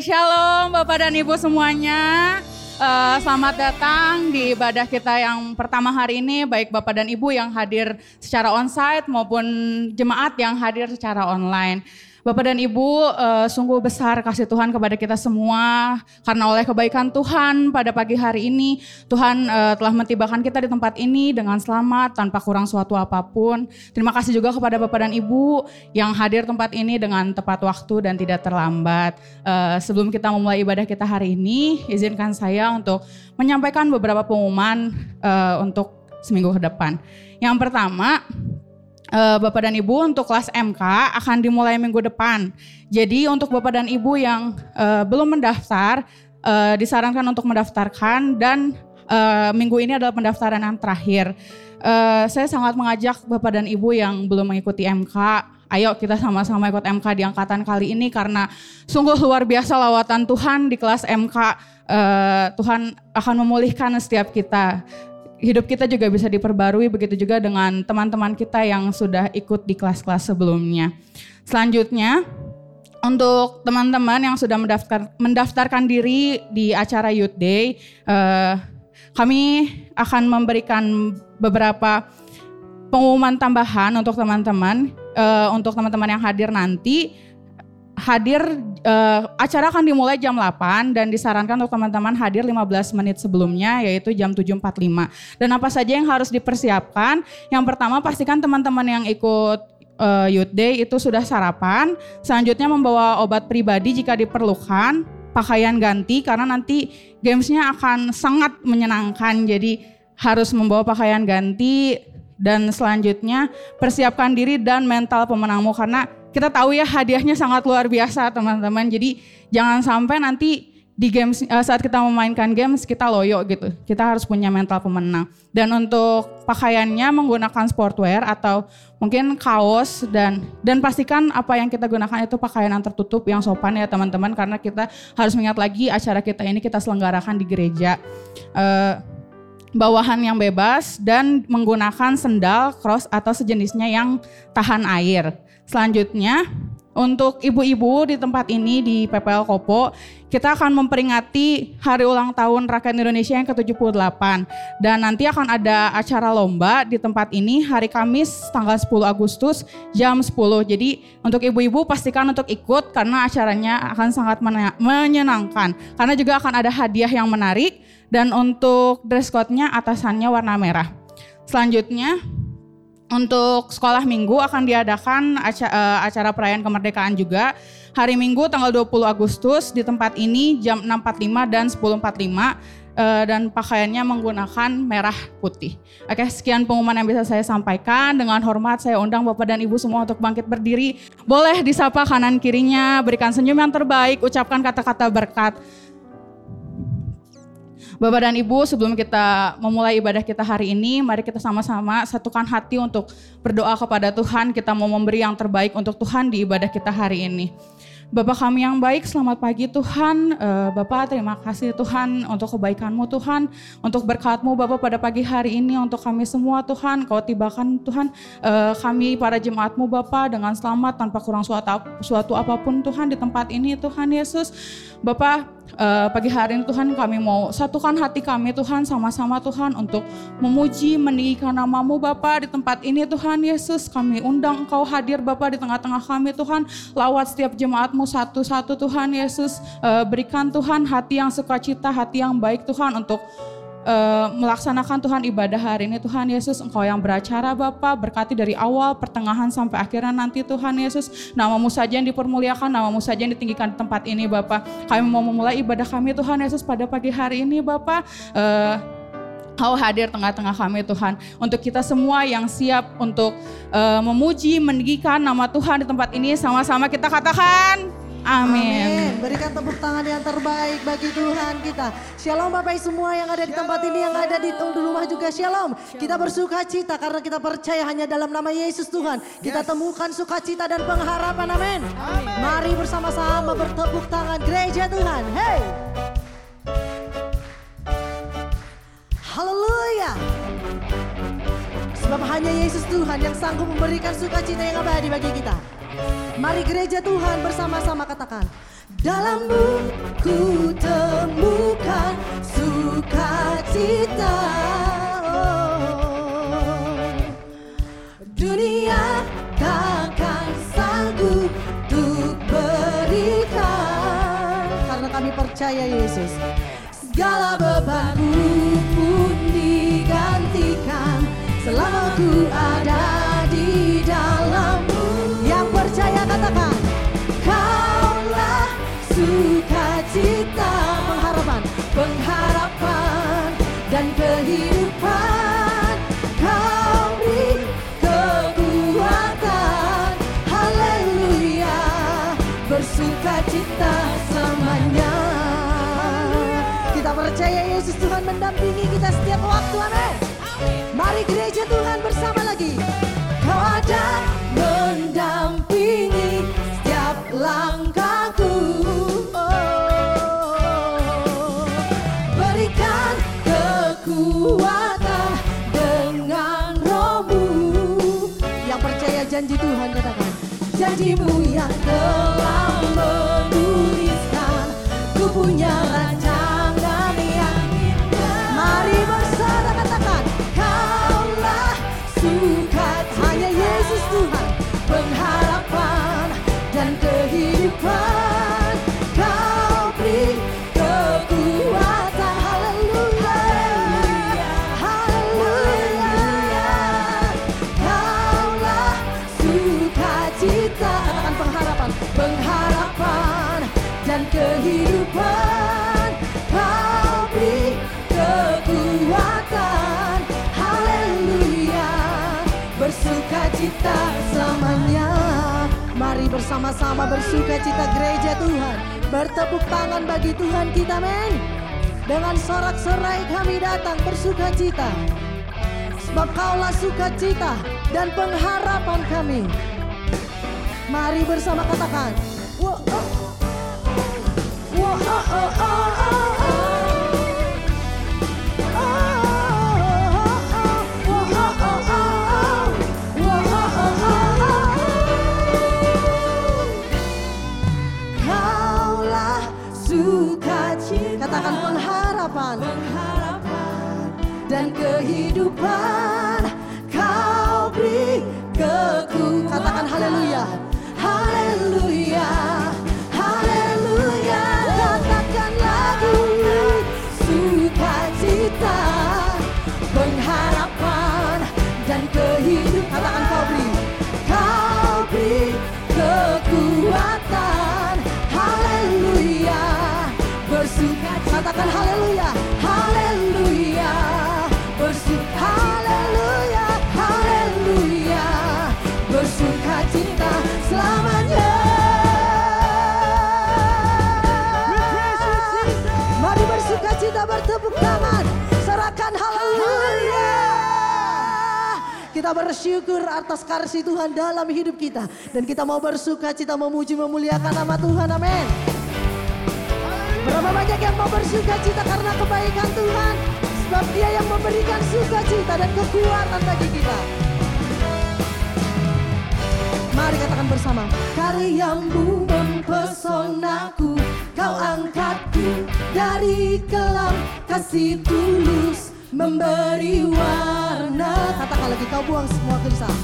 Shalom Bapak dan Ibu semuanya. Uh, selamat datang di ibadah kita yang pertama hari ini, baik Bapak dan Ibu yang hadir secara onsite maupun jemaat yang hadir secara online. Bapak dan Ibu, uh, sungguh besar kasih Tuhan kepada kita semua karena oleh kebaikan Tuhan pada pagi hari ini Tuhan uh, telah mentibakan kita di tempat ini dengan selamat tanpa kurang suatu apa pun. Terima kasih juga kepada Bapak dan Ibu yang hadir tempat ini dengan tepat waktu dan tidak terlambat. Uh, sebelum kita memulai ibadah kita hari ini, izinkan saya untuk menyampaikan beberapa pengumuman uh, untuk seminggu ke depan. Yang pertama, Bapak dan Ibu untuk kelas MK akan dimulai minggu depan. Jadi untuk Bapak dan Ibu yang uh, belum mendaftar, uh, disarankan untuk mendaftarkan dan uh, minggu ini adalah pendaftaran yang terakhir. Uh, saya sangat mengajak Bapak dan Ibu yang belum mengikuti MK, ayo kita sama-sama ikut MK di angkatan kali ini karena sungguh luar biasa lawatan Tuhan di kelas MK. Uh, Tuhan akan memulihkan setiap kita hidup kita juga bisa diperbarui begitu juga dengan teman-teman kita yang sudah ikut di kelas-kelas sebelumnya. Selanjutnya untuk teman-teman yang sudah mendaftar, mendaftarkan diri di acara Youth Day, uh, kami akan memberikan beberapa pengumuman tambahan untuk teman-teman, uh, untuk teman-teman yang hadir nanti hadir uh, acara akan dimulai jam 8 dan disarankan untuk teman-teman hadir 15 menit sebelumnya yaitu jam 7.45. Dan apa saja yang harus dipersiapkan? Yang pertama pastikan teman-teman yang ikut uh, Youth Day itu sudah sarapan. Selanjutnya membawa obat pribadi jika diperlukan, pakaian ganti karena nanti gamesnya akan sangat menyenangkan. Jadi harus membawa pakaian ganti dan selanjutnya persiapkan diri dan mental pemenangmu karena kita tahu ya hadiahnya sangat luar biasa teman-teman. Jadi jangan sampai nanti di games uh, saat kita memainkan games kita loyo gitu. Kita harus punya mental pemenang. Dan untuk pakaiannya menggunakan sportwear atau mungkin kaos dan dan pastikan apa yang kita gunakan itu pakaian yang tertutup yang sopan ya teman-teman karena kita harus mengingat lagi acara kita ini kita selenggarakan di gereja. Uh, bawahan yang bebas dan menggunakan sendal, cross atau sejenisnya yang tahan air. Selanjutnya, untuk ibu-ibu di tempat ini di PPL Kopo, kita akan memperingati hari ulang tahun rakyat Indonesia yang ke-78 dan nanti akan ada acara lomba di tempat ini hari Kamis tanggal 10 Agustus jam 10. Jadi untuk ibu-ibu pastikan untuk ikut karena acaranya akan sangat menyenangkan. Karena juga akan ada hadiah yang menarik dan untuk dress code-nya atasannya warna merah. Selanjutnya untuk sekolah minggu akan diadakan acara, uh, acara perayaan kemerdekaan juga hari Minggu tanggal 20 Agustus di tempat ini jam 6.45 dan 10.45 uh, eh, dan pakaiannya menggunakan merah putih. Oke, sekian pengumuman yang bisa saya sampaikan. Dengan hormat saya undang Bapak dan Ibu semua untuk bangkit berdiri. Boleh disapa kanan kirinya, berikan senyum yang terbaik, ucapkan kata-kata berkat. Bapak dan Ibu, sebelum kita memulai ibadah kita hari ini, mari kita sama-sama satukan hati untuk berdoa kepada Tuhan. Kita mau memberi yang terbaik untuk Tuhan di ibadah kita hari ini. Bapak kami yang baik, selamat pagi Tuhan. Uh, Bapak terima kasih Tuhan untuk kebaikan-Mu Tuhan, untuk berkat-Mu Bapak pada pagi hari ini untuk kami semua Tuhan. Kau tibakan Tuhan uh, kami para jemaat-Mu Bapak dengan selamat tanpa kurang suatu, suatu apa pun Tuhan di tempat ini Tuhan Yesus. Bapak uh, pagi hari ini Tuhan kami mau satukan hati kami Tuhan sama-sama Tuhan untuk memuji meninggikan namamu Bapak di tempat ini Tuhan Yesus. Kami undang Engkau hadir Bapak di tengah-tengah kami Tuhan. Lawat setiap jemaatmu mu satu-satu Tuhan Yesus. Uh, berikan Tuhan hati yang sukacita, hati yang baik Tuhan untuk uh, melaksanakan Tuhan ibadah hari ini Tuhan Yesus Engkau yang beracara Bapa berkati dari awal pertengahan sampai akhirnya nanti Tuhan Yesus namamu saja yang dipermuliakan namamu saja yang ditinggikan di tempat ini Bapa kami mau memulai ibadah kami Tuhan Yesus pada pagi hari ini Bapa uh, Kau hadir tengah-tengah kami Tuhan. Untuk kita semua yang siap untuk uh, memuji, meninggikan nama Tuhan di tempat ini. Sama-sama kita katakan Amin. Amin. Berikan tepuk tangan yang terbaik bagi Tuhan kita. Shalom Bapak Ibu semua yang ada di tempat ini, yang ada di rumah juga Shalom. Kita bersuka cita karena kita percaya hanya dalam nama Yesus Tuhan. Kita temukan sukacita dan pengharapan. Amin. Mari bersama-sama bertepuk tangan gereja Tuhan. Hey. Haleluya. Sebab hanya Yesus Tuhan yang sanggup memberikan sukacita yang abadi bagi kita. Mari gereja Tuhan bersama-sama katakan. Dalammu ku temukan sukacita. Dunia takkan sanggup untuk berikan Karena kami percaya Yesus Segala bebanku pun digantikan Selama ku ada Bersukacita selamanya. Kita percaya Yesus Tuhan mendampingi kita setiap waktu. Amin selamanya Mari bersama-sama bersukacita gereja Tuhan Bertepuk tangan bagi Tuhan kita men Dengan sorak-sorai kami datang bersukacita Sebab kaulah sukacita dan pengharapan kami Mari bersama katakan oh. Oh, oh, oh, oh, Kaulah pengharapan dan kehidupan Kau beri kekuatan Katakan Haleluya. Haleluya kita bersyukur atas kasih Tuhan dalam hidup kita. Dan kita mau bersuka cita memuji memuliakan nama Tuhan. Amin. Berapa banyak yang mau bersuka cita karena kebaikan Tuhan. Sebab dia yang memberikan sukacita dan kekuatan bagi kita. Mari katakan bersama. Karyamu mempesonaku, kau angkatku dari kelam kasih tulus memberi warna. Katakan lagi kau buang semua gelisah.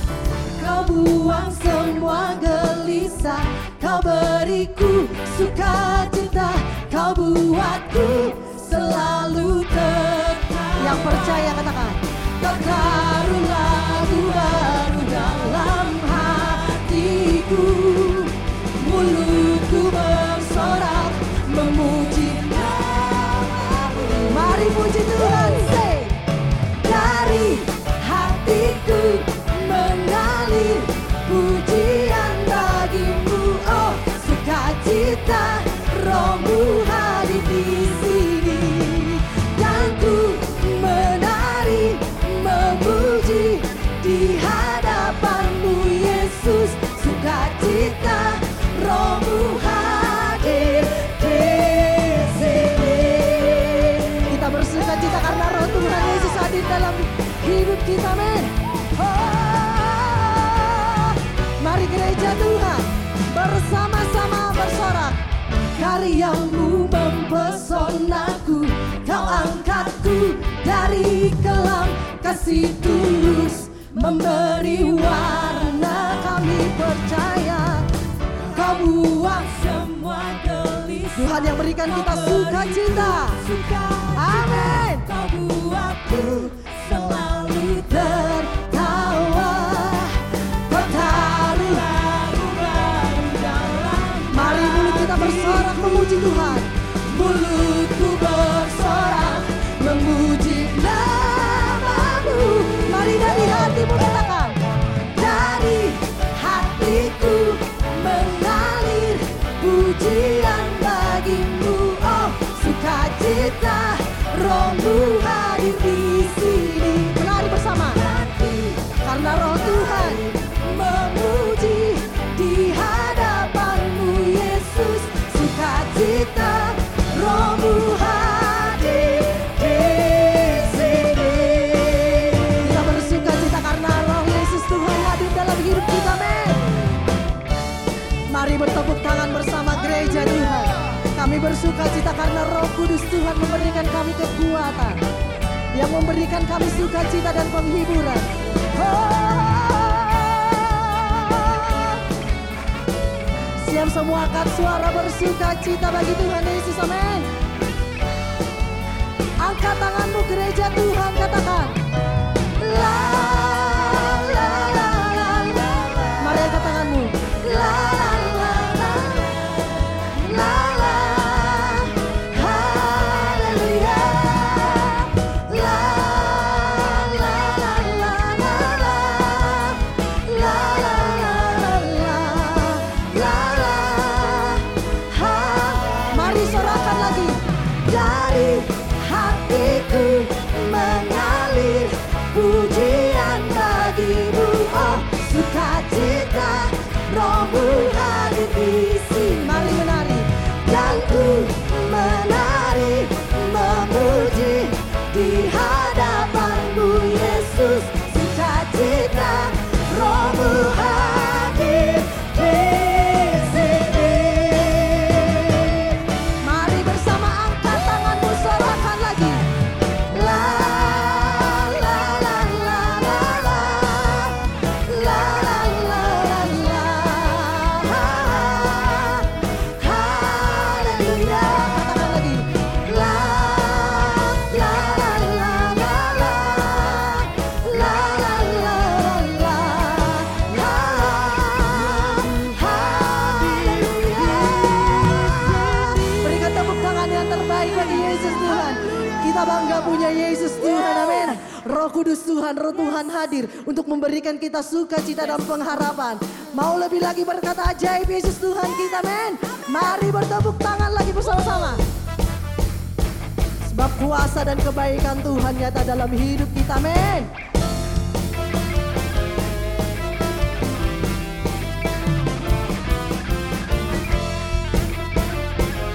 Kau buang semua gelisah, kau beriku sukacita, kau buatku selalu tetap. Yang percaya katakan, lagu baru dalam hatiku, mulutku bersorak kasih tulus Memberi warna. Kami percaya Kau buang semua gelis Tuhan yang berikan kita sukacita. Amin. Kau buatku selalu tertawa. Kau taruh Mari mulut kita bersorak memuji Tuhan. Mulutku gereja Tuhan kami bersuka cita karena roh kudus Tuhan memberikan kami kekuatan yang memberikan kami sukacita dan penghiburan oh. Siap semua angkat suara bersuka cita bagi Tuhan Yesus, amin. Untuk memberikan kita sukacita dan pengharapan. Mau lebih lagi berkata ajaib Yesus Tuhan kita, amin. Mari bertepuk tangan lagi bersama-sama. Sebab kuasa dan kebaikan Tuhan nyata dalam hidup kita, amin.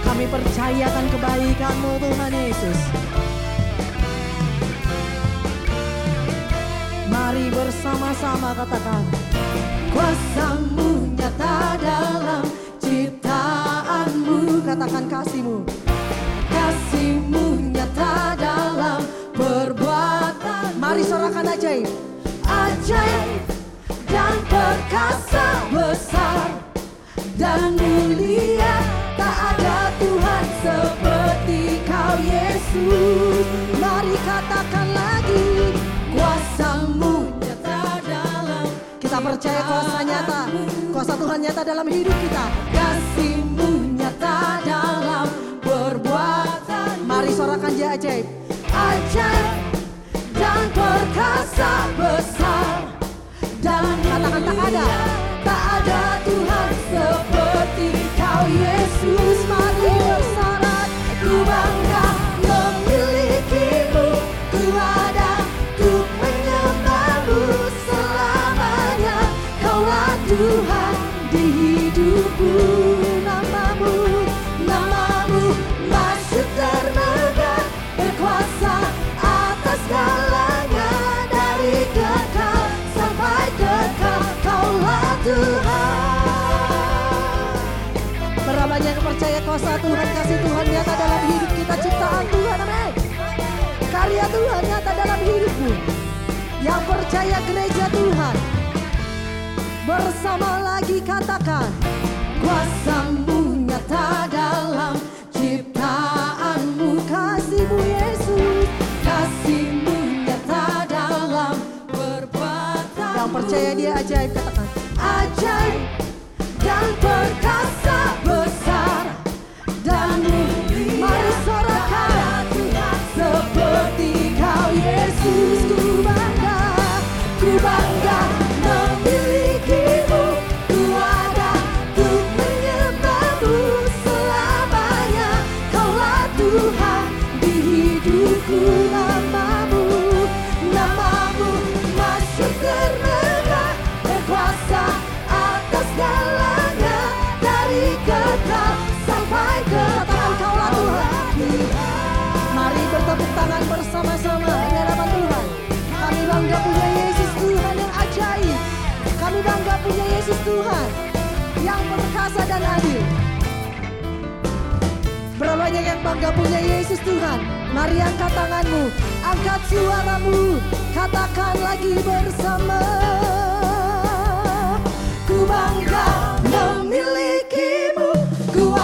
Kami percayakan kebaikan-Mu Tuhan Yesus. Bersama-sama katakan Kuasamu nyata dalam ciptaanmu. Katakan kasihmu. Kasihmu nyata dalam perbuatan. Mari sorakan ajaib. Ajaib dan perkasa besar dan mulia Tak ada Tuhan seperti kau Yesus. Mari katakan lagi Kuasamu percaya kuasa nyata. Kuasa Tuhan nyata dalam hidup kita. Kasihmu nyata dalam perbuatan. Mari sorakan dia ajaib. Ajaib dan perkasa besar. Dan katakan tak ada. Tak ada Tuhan seperti kau. Yesus mari bersorak ku bangga gereja Tuhan. Bersama lagi katakan. Kuasamu nyata dalam ciptaanmu. Kasihmu Yesus. Kasihmu nyata dalam perbuatan. Yang percaya dia ajaib katakan. Ajaib dan perkasa besar dan adil. Berapa banyak yang bangga punya Yesus Tuhan? Mari angkat tanganmu, angkat suaramu, katakan lagi bersama. Ku bangga memilikimu, ku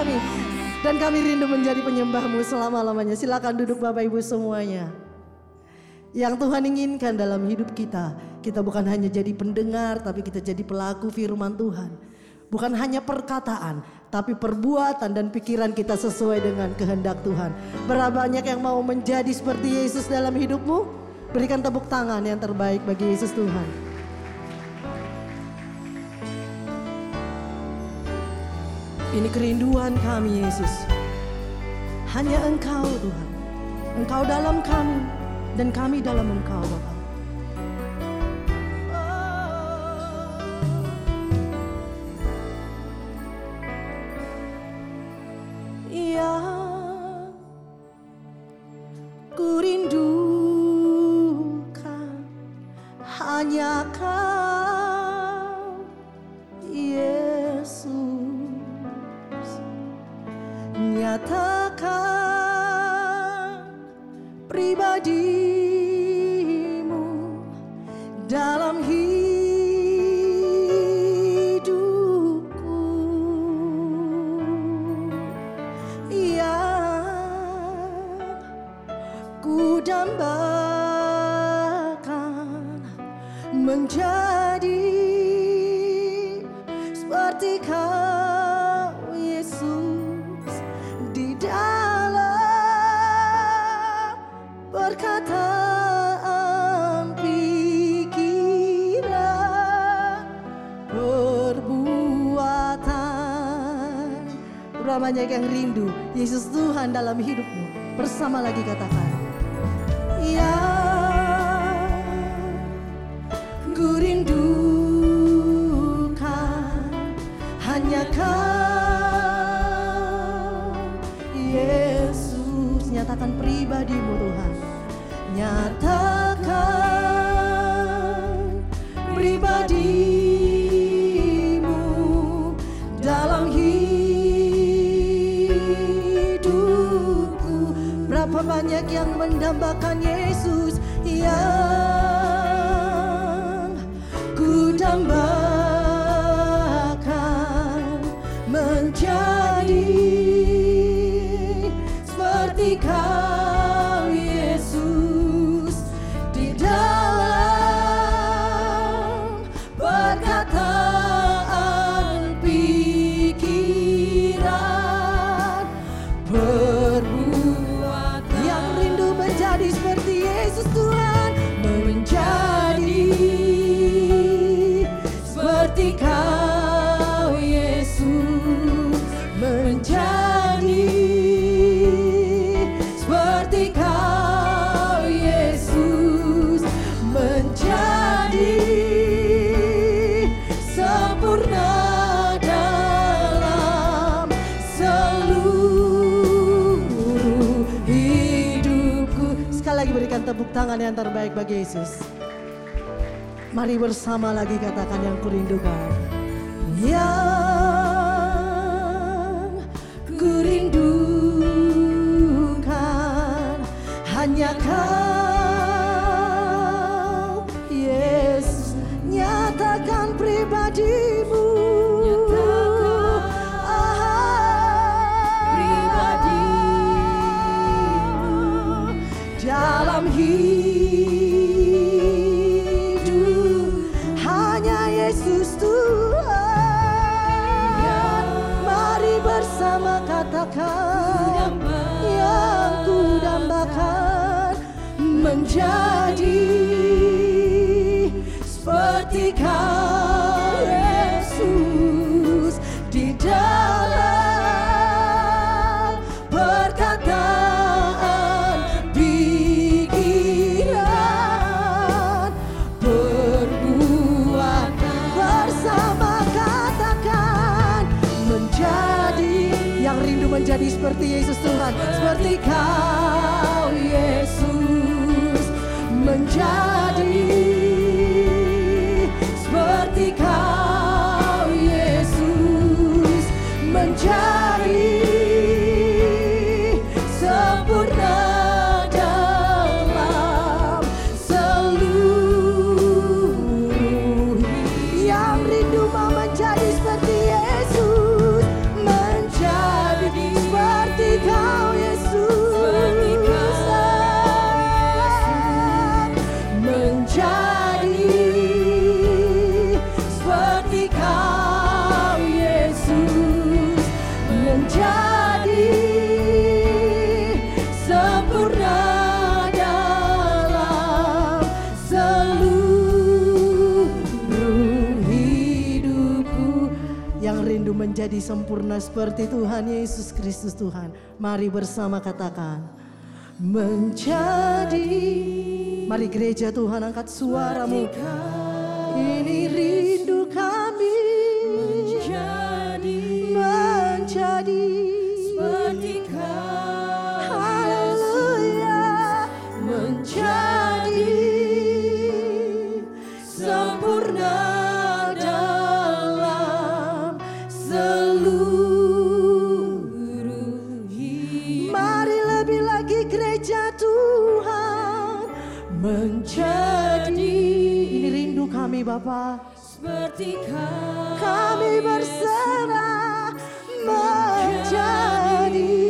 kami. Dan kami rindu menjadi penyembahmu selama-lamanya. Silakan duduk Bapak Ibu semuanya. Yang Tuhan inginkan dalam hidup kita, kita bukan hanya jadi pendengar, tapi kita jadi pelaku firman Tuhan. Bukan hanya perkataan, tapi perbuatan dan pikiran kita sesuai dengan kehendak Tuhan. Berapa banyak yang mau menjadi seperti Yesus dalam hidupmu? Berikan tepuk tangan yang terbaik bagi Yesus Tuhan. Ini kerinduan kami Yesus. Hanya Engkau Tuhan. Engkau dalam kami dan kami dalam Engkau Bapa. Tepuk tangan yang terbaik bagi Yesus. Mari bersama lagi katakan yang kurindukan. Yang kurindukan hanya kau menjadi sempurna seperti Tuhan Yesus Kristus Tuhan. Mari bersama katakan menjadi mari gereja Tuhan angkat suaramu. Ini rindu kami. Menjadi menjadi kami Bapak seperti kau kami berserah menjadi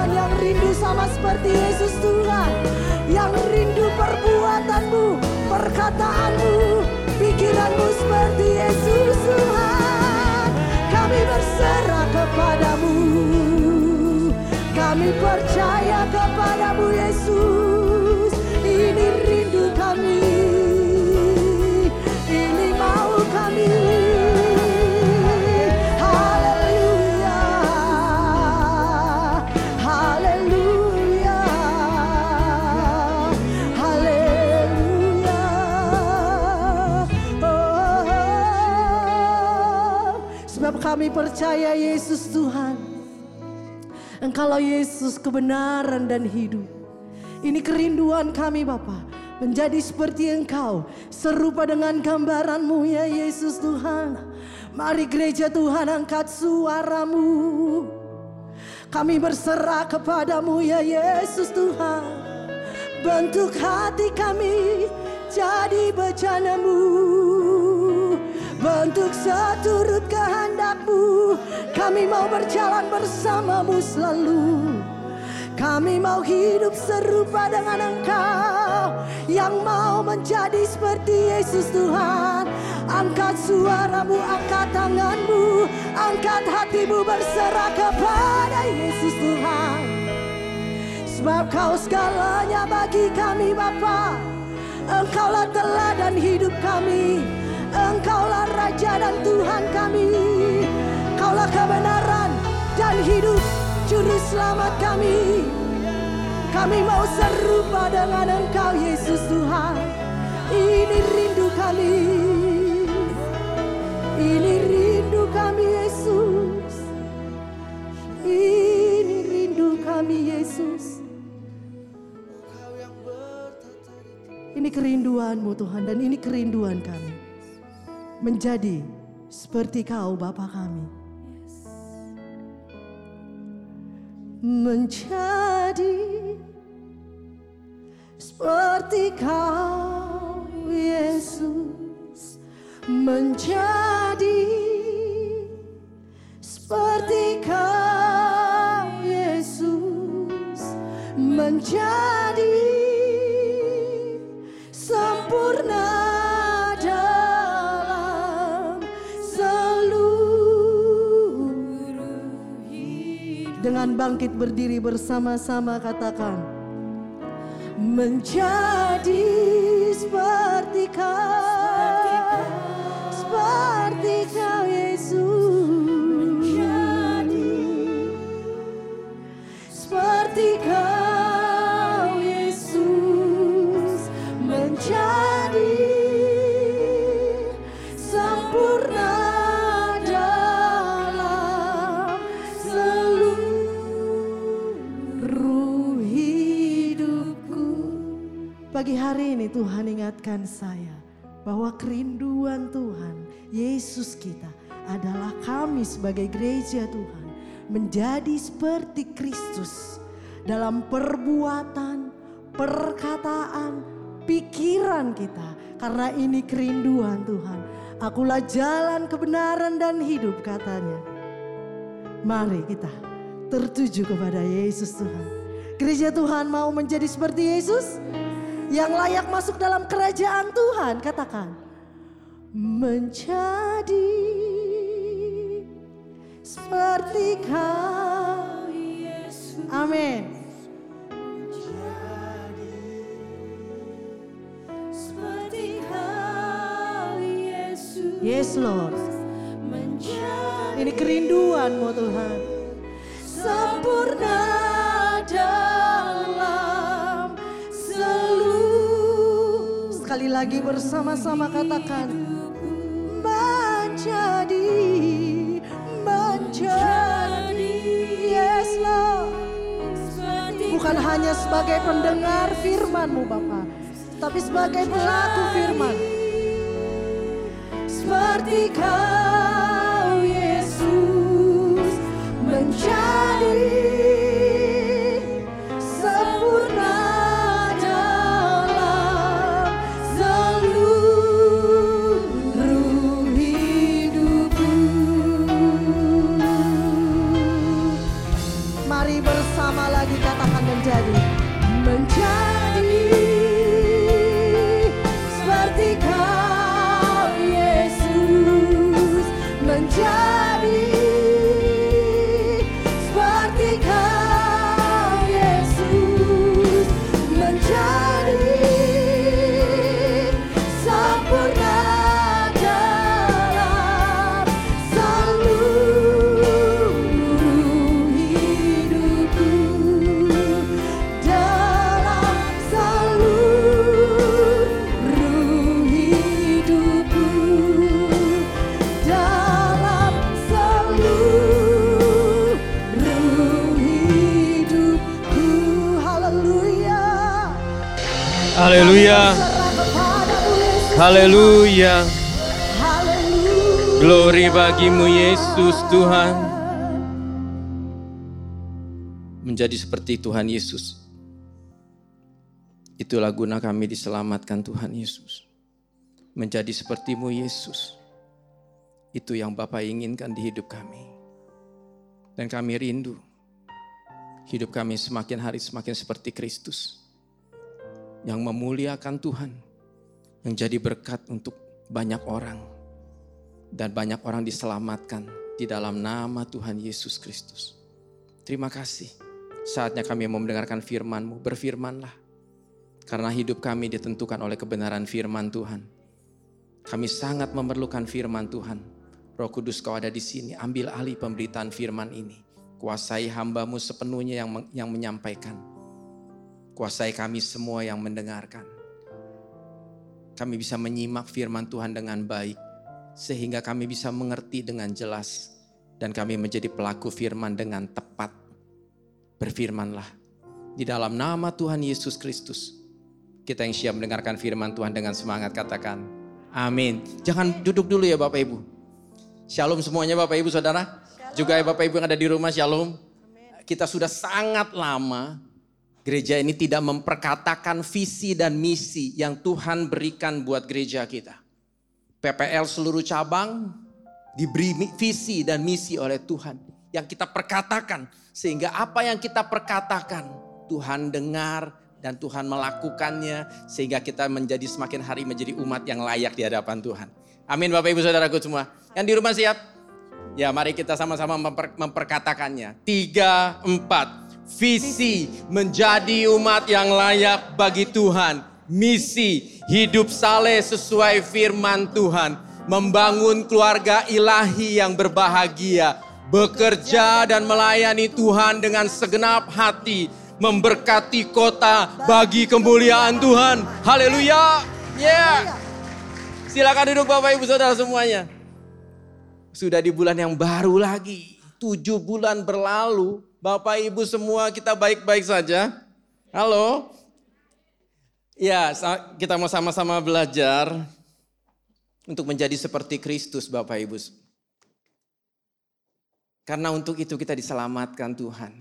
Tuhan yang rindu sama seperti Yesus Tuhan yang rindu perbuatanmu perkataanmu pikiranmu seperti Yesus Tuhan. Kami berserah kepadamu. Kami percaya kepadamu Yesus. Ini rindu kami. Ini mau kami percaya Yesus Tuhan. Engkaulah Yesus kebenaran dan hidup. Ini kerinduan kami Bapa. Menjadi seperti engkau. Serupa dengan gambaranmu ya Yesus Tuhan. Mari gereja Tuhan angkat suaramu. Kami berserah kepadamu ya Yesus Tuhan. Bentuk hati kami jadi bejanamu. Bentuk seturut kehendakmu. Kami mau berjalan bersamamu selalu. Kami mau hidup serupa dengan Engkau yang mau menjadi seperti Yesus Tuhan. Angkat suaramu, angkat tanganmu, angkat hatimu berserah kepada Yesus Tuhan. Sebab kau segalanya bagi kami Bapa. Engkaulah teladan hidup kami. Engkaulah Raja dan Tuhan kami. Kaulah kebenaran dan hidup Juru selamat kami. Kami mau serupa dengan Engkau Yesus Tuhan. Ini rindu kami. Ini rindu kami Yesus. Ini rindu kami Yesus. Ini kerinduanmu Tuhan dan ini kerinduan kami. Menjadi seperti kau Bapa kami. Menjadi seperti kau Yesus. Menjadi seperti kau Yesus. Menjadi bangkit berdiri bersama-sama katakan menjadi seperti kau seperti kau Yesus Pagi hari ini Tuhan ingatkan saya bahwa kerinduan Tuhan, Yesus kita adalah kami sebagai gereja Tuhan menjadi seperti Kristus dalam perbuatan, perkataan, pikiran kita. Karena ini kerinduan Tuhan. Akulah jalan kebenaran dan hidup katanya. Mari kita tertuju kepada Yesus Tuhan. Gereja Tuhan mau menjadi seperti Yesus yang layak masuk dalam kerajaan Tuhan. Katakan, menjadi seperti kau Yesus. Amin. Seperti kau Yesus Yes Lord. menjadi Ini kerinduanmu Tuhan. sempurna dalam Sekali lagi bersama-sama katakan. Menjadi, menjadi. Yes Lord. Bukan hanya sebagai pendengar firman-Mu Bapa. Tapi sebagai pelaku firman. seperti kau Haleluya. Glory bagimu Yesus Tuhan. Menjadi seperti Tuhan Yesus. Itulah guna kami diselamatkan Tuhan Yesus. Menjadi sepertimu Yesus. Itu yang Bapa inginkan di hidup kami. Dan kami rindu. Hidup kami semakin hari semakin seperti Kristus. Yang memuliakan Tuhan. Yang jadi berkat untuk banyak orang. Dan banyak orang diselamatkan di dalam nama Tuhan Yesus Kristus. Terima kasih. Saatnya kami mau mendengarkan firman-Mu. Berfirmanlah. Karena hidup kami ditentukan oleh kebenaran firman Tuhan. Kami sangat memerlukan firman Tuhan. Roh Kudus kau ada di sini. Ambil alih pemberitaan firman ini. Kuasai hambamu sepenuhnya yang, yang menyampaikan. Kuasai kami semua yang mendengarkan. Kami bisa menyimak firman Tuhan dengan baik. Sehingga kami bisa mengerti dengan jelas. Dan kami menjadi pelaku firman dengan tepat. Berfirmanlah. Di dalam nama Tuhan Yesus Kristus. Kita yang siap mendengarkan firman Tuhan dengan semangat katakan. Amin. Jangan duduk dulu ya Bapak Ibu. Shalom semuanya Bapak Ibu Saudara. Juga ya Bapak Ibu yang ada di rumah Shalom. Kita sudah sangat lama gereja ini tidak memperkatakan visi dan misi yang Tuhan berikan buat gereja kita. PPL seluruh cabang diberi visi dan misi oleh Tuhan yang kita perkatakan sehingga apa yang kita perkatakan Tuhan dengar dan Tuhan melakukannya sehingga kita menjadi semakin hari menjadi umat yang layak di hadapan Tuhan. Amin Bapak Ibu Saudaraku semua. Yang di rumah siap? Ya mari kita sama-sama memper, memperkatakannya. Tiga, empat. Visi menjadi umat yang layak bagi Tuhan. Misi hidup saleh sesuai firman Tuhan. Membangun keluarga ilahi yang berbahagia. Bekerja dan melayani Tuhan dengan segenap hati memberkati kota bagi kemuliaan Tuhan. Haleluya. Yeah. Silakan duduk Bapak Ibu Saudara semuanya. Sudah di bulan yang baru lagi. Tujuh bulan berlalu. Bapak Ibu semua kita baik-baik saja. Halo. Ya kita mau sama-sama belajar. Untuk menjadi seperti Kristus Bapak Ibu. Karena untuk itu kita diselamatkan Tuhan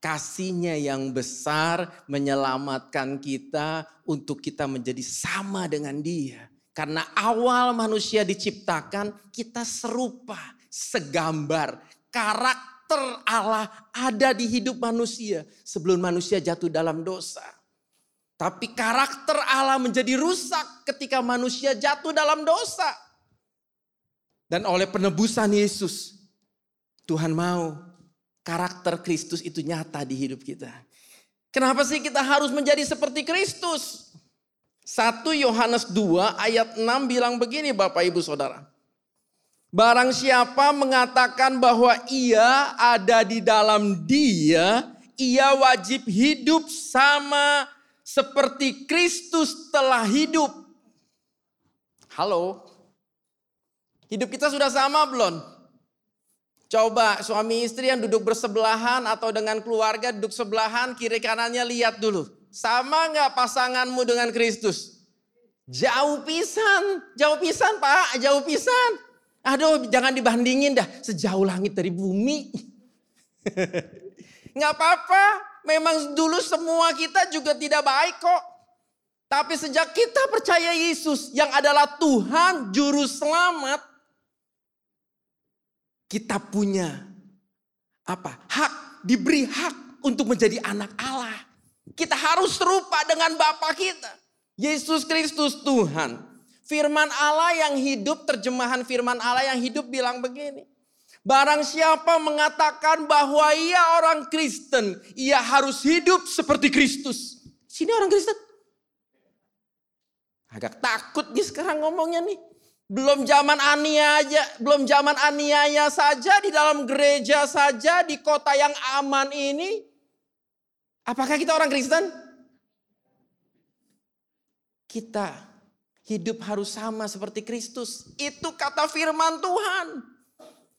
kasihnya yang besar menyelamatkan kita untuk kita menjadi sama dengan dia. Karena awal manusia diciptakan kita serupa, segambar, karakter Allah ada di hidup manusia sebelum manusia jatuh dalam dosa. Tapi karakter Allah menjadi rusak ketika manusia jatuh dalam dosa. Dan oleh penebusan Yesus, Tuhan mau karakter Kristus itu nyata di hidup kita. Kenapa sih kita harus menjadi seperti Kristus? 1 Yohanes 2 ayat 6 bilang begini Bapak Ibu Saudara. Barang siapa mengatakan bahwa ia ada di dalam dia, ia wajib hidup sama seperti Kristus telah hidup. Halo. Hidup kita sudah sama belum? Coba suami istri yang duduk bersebelahan atau dengan keluarga duduk sebelahan kiri kanannya lihat dulu. Sama nggak pasanganmu dengan Kristus? Jauh pisan, jauh pisan pak, jauh pisan. Aduh jangan dibandingin dah, sejauh langit dari bumi. nggak apa-apa, memang dulu semua kita juga tidak baik kok. Tapi sejak kita percaya Yesus yang adalah Tuhan Juru Selamat. Kita punya apa? Hak, diberi hak untuk menjadi anak Allah. Kita harus serupa dengan Bapa kita. Yesus Kristus Tuhan. Firman Allah yang hidup, terjemahan firman Allah yang hidup bilang begini. Barang siapa mengatakan bahwa ia orang Kristen, ia harus hidup seperti Kristus. Sini orang Kristen. Agak takut nih sekarang ngomongnya nih. Belum zaman aniaya, belum zaman aniaya saja di dalam gereja saja di kota yang aman ini Apakah kita orang Kristen? Kita hidup harus sama seperti Kristus. Itu kata firman Tuhan.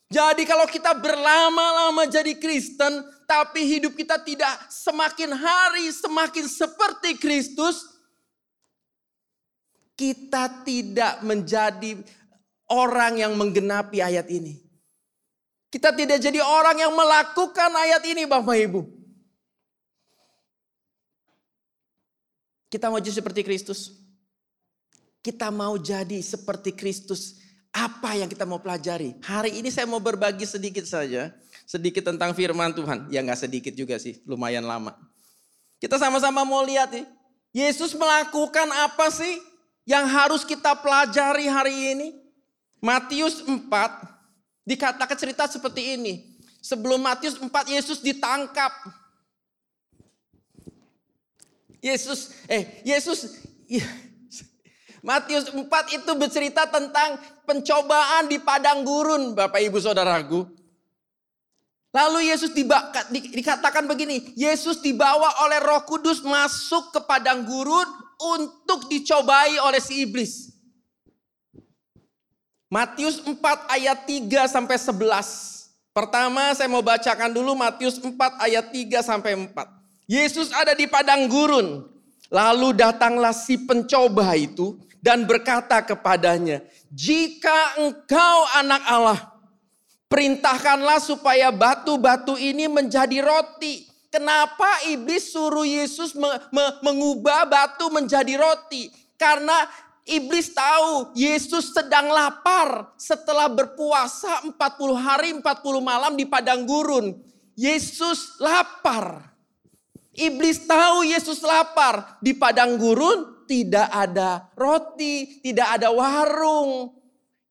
Jadi kalau kita berlama-lama jadi Kristen, tapi hidup kita tidak semakin hari semakin seperti Kristus, kita tidak menjadi orang yang menggenapi ayat ini. Kita tidak jadi orang yang melakukan ayat ini Bapak Ibu. Kita mau seperti Kristus. Kita mau jadi seperti Kristus. Apa yang kita mau pelajari? Hari ini saya mau berbagi sedikit saja. Sedikit tentang firman Tuhan. Ya nggak sedikit juga sih, lumayan lama. Kita sama-sama mau lihat nih. Yesus melakukan apa sih yang harus kita pelajari hari ini? Matius 4 dikatakan cerita seperti ini. Sebelum Matius 4 Yesus ditangkap. Yesus eh Yesus Matius 4 itu bercerita tentang pencobaan di padang gurun Bapak Ibu Saudaraku. Lalu Yesus diba, di, dikatakan begini, Yesus dibawa oleh Roh Kudus masuk ke padang gurun untuk dicobai oleh si iblis. Matius 4 ayat 3 sampai 11. Pertama saya mau bacakan dulu Matius 4 ayat 3 sampai 4. Yesus ada di padang gurun. Lalu datanglah si pencoba itu dan berkata kepadanya, "Jika engkau anak Allah, perintahkanlah supaya batu-batu ini menjadi roti." Kenapa iblis suruh Yesus me, me, mengubah batu menjadi roti? Karena iblis tahu Yesus sedang lapar setelah berpuasa 40 hari 40 malam di padang gurun. Yesus lapar. Iblis tahu Yesus lapar. Di padang gurun tidak ada roti, tidak ada warung.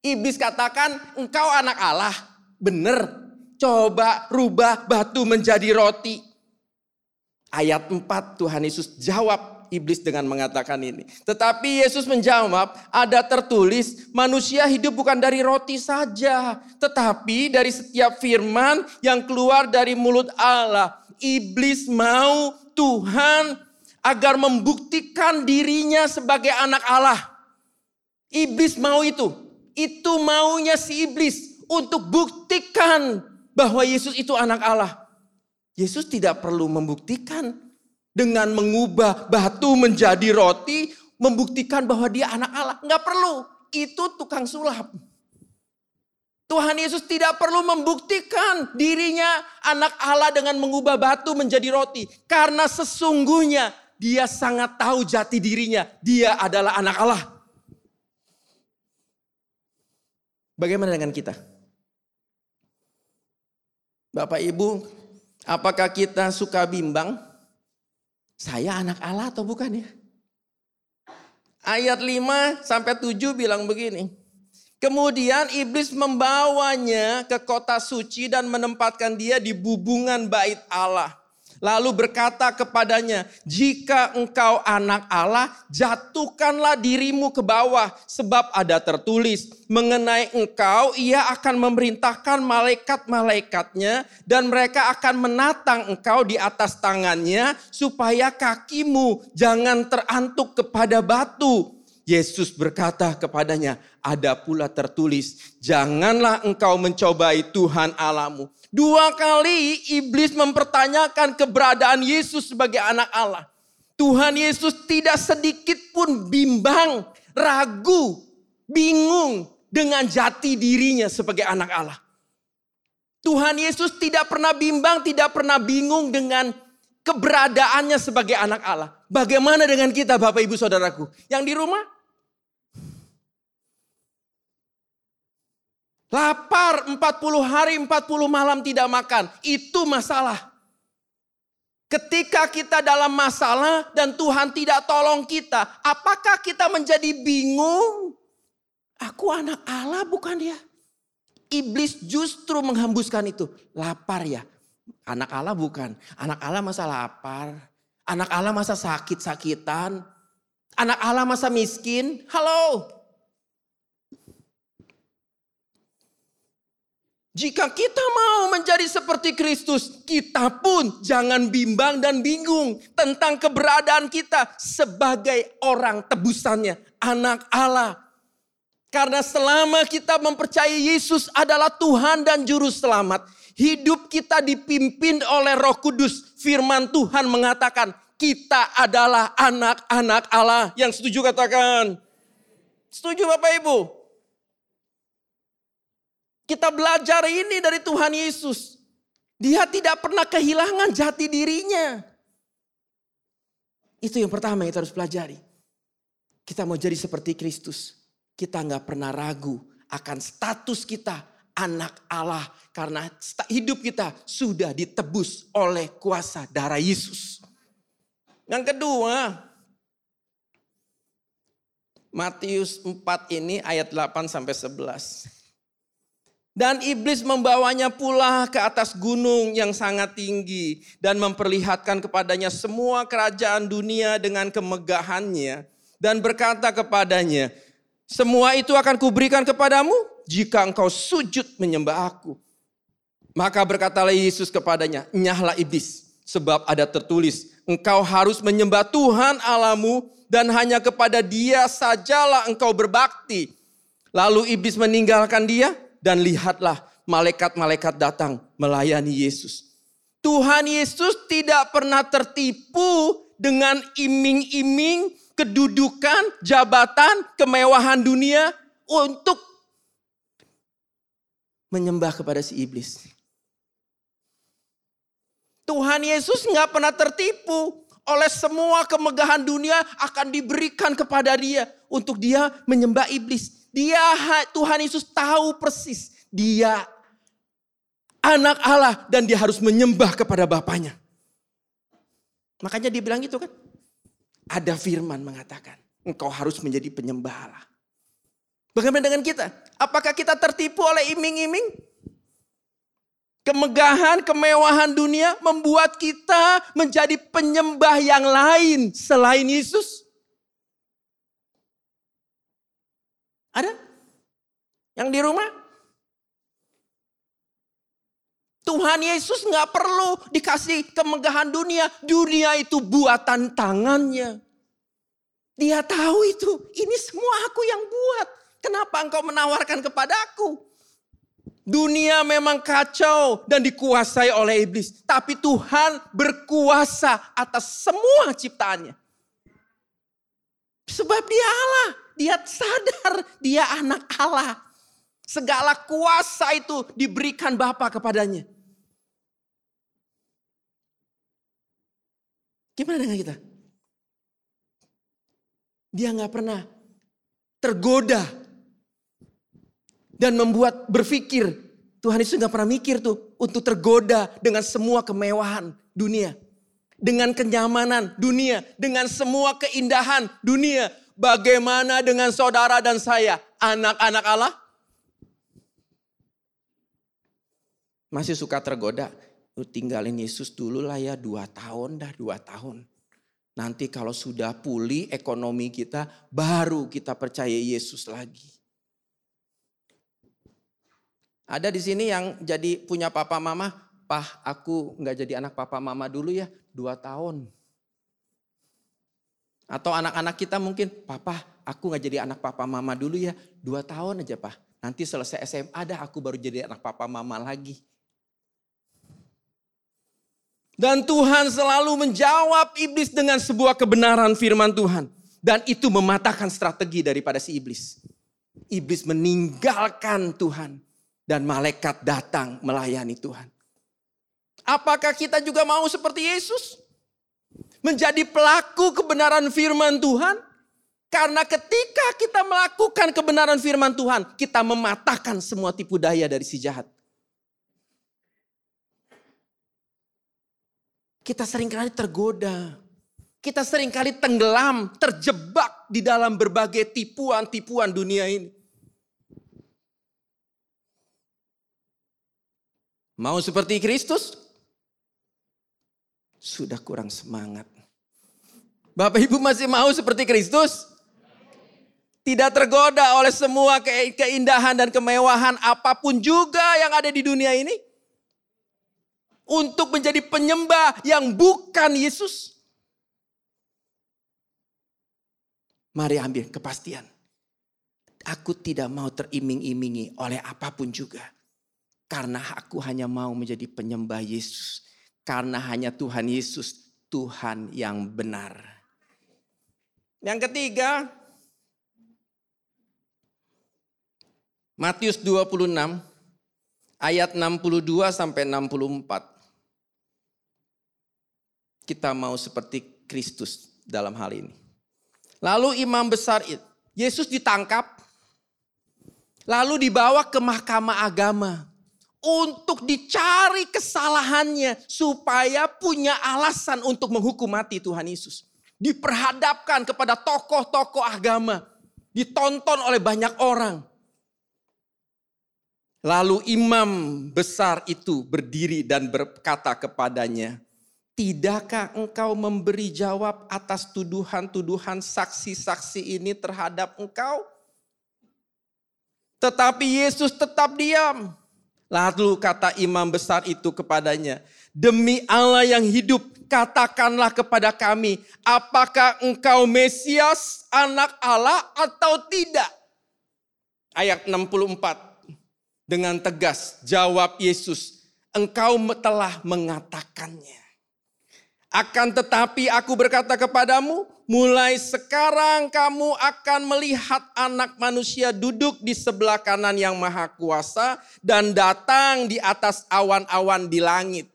Iblis katakan, engkau anak Allah. Bener, coba rubah batu menjadi roti. Ayat 4 Tuhan Yesus jawab iblis dengan mengatakan ini. Tetapi Yesus menjawab, ada tertulis manusia hidup bukan dari roti saja. Tetapi dari setiap firman yang keluar dari mulut Allah iblis mau Tuhan agar membuktikan dirinya sebagai anak Allah. Iblis mau itu. Itu maunya si iblis untuk buktikan bahwa Yesus itu anak Allah. Yesus tidak perlu membuktikan dengan mengubah batu menjadi roti, membuktikan bahwa dia anak Allah. Enggak perlu. Itu tukang sulap. Tuhan Yesus tidak perlu membuktikan dirinya anak Allah dengan mengubah batu menjadi roti. Karena sesungguhnya dia sangat tahu jati dirinya. Dia adalah anak Allah. Bagaimana dengan kita? Bapak Ibu, apakah kita suka bimbang? Saya anak Allah atau bukan ya? Ayat 5 sampai 7 bilang begini. Kemudian iblis membawanya ke kota suci dan menempatkan dia di bubungan bait Allah. Lalu berkata kepadanya, "Jika engkau anak Allah, jatuhkanlah dirimu ke bawah, sebab ada tertulis mengenai engkau, Ia akan memerintahkan malaikat-malaikatnya, dan mereka akan menatang engkau di atas tangannya, supaya kakimu jangan terantuk kepada batu." Yesus berkata kepadanya, "Ada pula tertulis, janganlah engkau mencobai Tuhan Allahmu." Dua kali iblis mempertanyakan keberadaan Yesus sebagai anak Allah. Tuhan Yesus tidak sedikit pun bimbang, ragu, bingung dengan jati dirinya sebagai anak Allah. Tuhan Yesus tidak pernah bimbang, tidak pernah bingung dengan keberadaannya sebagai anak Allah. Bagaimana dengan kita Bapak Ibu Saudaraku? Yang di rumah Lapar 40 hari 40 malam tidak makan. Itu masalah. Ketika kita dalam masalah dan Tuhan tidak tolong kita, apakah kita menjadi bingung? Aku anak Allah bukan ya? Iblis justru menghembuskan itu. Lapar ya? Anak Allah bukan. Anak Allah masa lapar. Anak Allah masa sakit-sakitan. Anak Allah masa miskin. Halo, Jika kita mau menjadi seperti Kristus, kita pun jangan bimbang dan bingung tentang keberadaan kita sebagai orang tebusannya, anak Allah. Karena selama kita mempercayai Yesus adalah Tuhan dan Juru Selamat, hidup kita dipimpin oleh Roh Kudus. Firman Tuhan mengatakan, kita adalah anak-anak Allah. Yang setuju katakan, Setuju Bapak Ibu? Kita belajar ini dari Tuhan Yesus. Dia tidak pernah kehilangan jati dirinya. Itu yang pertama yang kita harus pelajari. Kita mau jadi seperti Kristus. Kita nggak pernah ragu akan status kita anak Allah. Karena hidup kita sudah ditebus oleh kuasa darah Yesus. Yang kedua, Matius 4 ini ayat 8 sampai 11. Dan iblis membawanya pula ke atas gunung yang sangat tinggi dan memperlihatkan kepadanya semua kerajaan dunia dengan kemegahannya dan berkata kepadanya, "Semua itu akan kuberikan kepadamu jika engkau sujud menyembah aku." Maka berkatalah Yesus kepadanya, "Nyahlah iblis, sebab ada tertulis, engkau harus menyembah Tuhan Alamu dan hanya kepada Dia sajalah engkau berbakti." Lalu iblis meninggalkan dia dan lihatlah malaikat-malaikat datang melayani Yesus. Tuhan Yesus tidak pernah tertipu dengan iming-iming, kedudukan, jabatan, kemewahan dunia untuk menyembah kepada si iblis. Tuhan Yesus nggak pernah tertipu oleh semua kemegahan dunia akan diberikan kepada dia untuk dia menyembah iblis. Dia Tuhan Yesus tahu persis dia anak Allah dan dia harus menyembah kepada Bapaknya. Makanya dia bilang itu kan. Ada firman mengatakan engkau harus menjadi penyembah Allah. Bagaimana dengan kita? Apakah kita tertipu oleh iming-iming? Kemegahan, kemewahan dunia membuat kita menjadi penyembah yang lain selain Yesus. Ada? Yang di rumah? Tuhan Yesus nggak perlu dikasih kemegahan dunia. Dunia itu buatan tangannya. Dia tahu itu. Ini semua aku yang buat. Kenapa engkau menawarkan kepadaku? Dunia memang kacau dan dikuasai oleh iblis. Tapi Tuhan berkuasa atas semua ciptaannya. Sebab dia Allah. Dia sadar dia anak Allah. Segala kuasa itu diberikan Bapa kepadanya. Gimana dengan kita? Dia nggak pernah tergoda dan membuat berpikir Tuhan Yesus nggak pernah mikir tuh untuk tergoda dengan semua kemewahan dunia, dengan kenyamanan dunia, dengan semua keindahan dunia, Bagaimana dengan saudara dan saya, anak-anak Allah? Masih suka tergoda? Lu tinggalin Yesus dulu lah ya, dua tahun dah, dua tahun. Nanti kalau sudah pulih ekonomi kita, baru kita percaya Yesus lagi. Ada di sini yang jadi punya papa mama, pah aku nggak jadi anak papa mama dulu ya, dua tahun. Atau anak-anak kita mungkin, papa aku gak jadi anak papa mama dulu ya. Dua tahun aja pak. Nanti selesai SMA ada aku baru jadi anak papa mama lagi. Dan Tuhan selalu menjawab iblis dengan sebuah kebenaran firman Tuhan. Dan itu mematahkan strategi daripada si iblis. Iblis meninggalkan Tuhan. Dan malaikat datang melayani Tuhan. Apakah kita juga mau seperti Yesus? Menjadi pelaku kebenaran firman Tuhan. Karena ketika kita melakukan kebenaran firman Tuhan, kita mematahkan semua tipu daya dari si jahat. Kita sering kali tergoda. Kita sering kali tenggelam, terjebak di dalam berbagai tipuan-tipuan dunia ini. Mau seperti Kristus? Sudah kurang semangat. Bapak Ibu masih mau seperti Kristus? Tidak tergoda oleh semua keindahan dan kemewahan apa pun juga yang ada di dunia ini. Untuk menjadi penyembah yang bukan Yesus. Mari ambil kepastian. Aku tidak mau teriming-imingi oleh apa pun juga. Karena aku hanya mau menjadi penyembah Yesus. Karena hanya Tuhan Yesus, Tuhan yang benar. Yang ketiga, Matius 26 ayat 62 sampai 64. Kita mau seperti Kristus dalam hal ini. Lalu imam besar Yesus ditangkap, lalu dibawa ke mahkamah agama untuk dicari kesalahannya supaya punya alasan untuk menghukum mati Tuhan Yesus. Diperhadapkan kepada tokoh-tokoh agama, ditonton oleh banyak orang. Lalu imam besar itu berdiri dan berkata kepadanya, Tidakkah engkau memberi jawab atas tuduhan-tuduhan saksi-saksi ini terhadap engkau? Tetapi Yesus tetap diam. Lalu kata imam besar itu kepadanya, "Demi Allah yang hidup, katakanlah kepada kami, apakah engkau Mesias, anak Allah atau tidak?" Ayat 64. Dengan tegas jawab Yesus, "Engkau telah mengatakannya." Akan tetapi aku berkata kepadamu, mulai sekarang kamu akan melihat anak manusia duduk di sebelah kanan yang maha kuasa dan datang di atas awan-awan di langit.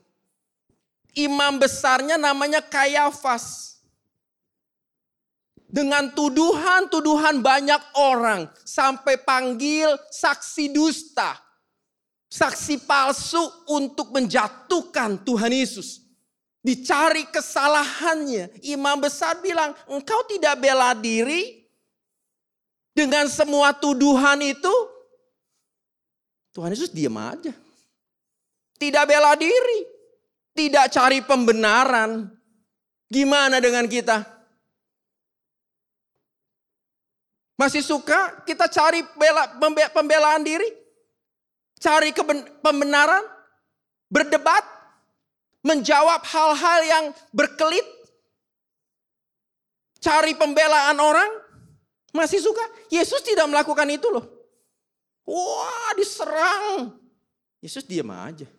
Imam besarnya namanya Kayafas. Dengan tuduhan-tuduhan banyak orang sampai panggil saksi dusta. Saksi palsu untuk menjatuhkan Tuhan Yesus. Dicari kesalahannya. Imam besar bilang, engkau tidak bela diri dengan semua tuduhan itu. Tuhan Yesus diam aja. Tidak bela diri. Tidak cari pembenaran. Gimana dengan kita? Masih suka kita cari bela, pembelaan diri? Cari pembenaran? Berdebat? menjawab hal-hal yang berkelit, cari pembelaan orang, masih suka. Yesus tidak melakukan itu loh. Wah diserang. Yesus diam aja.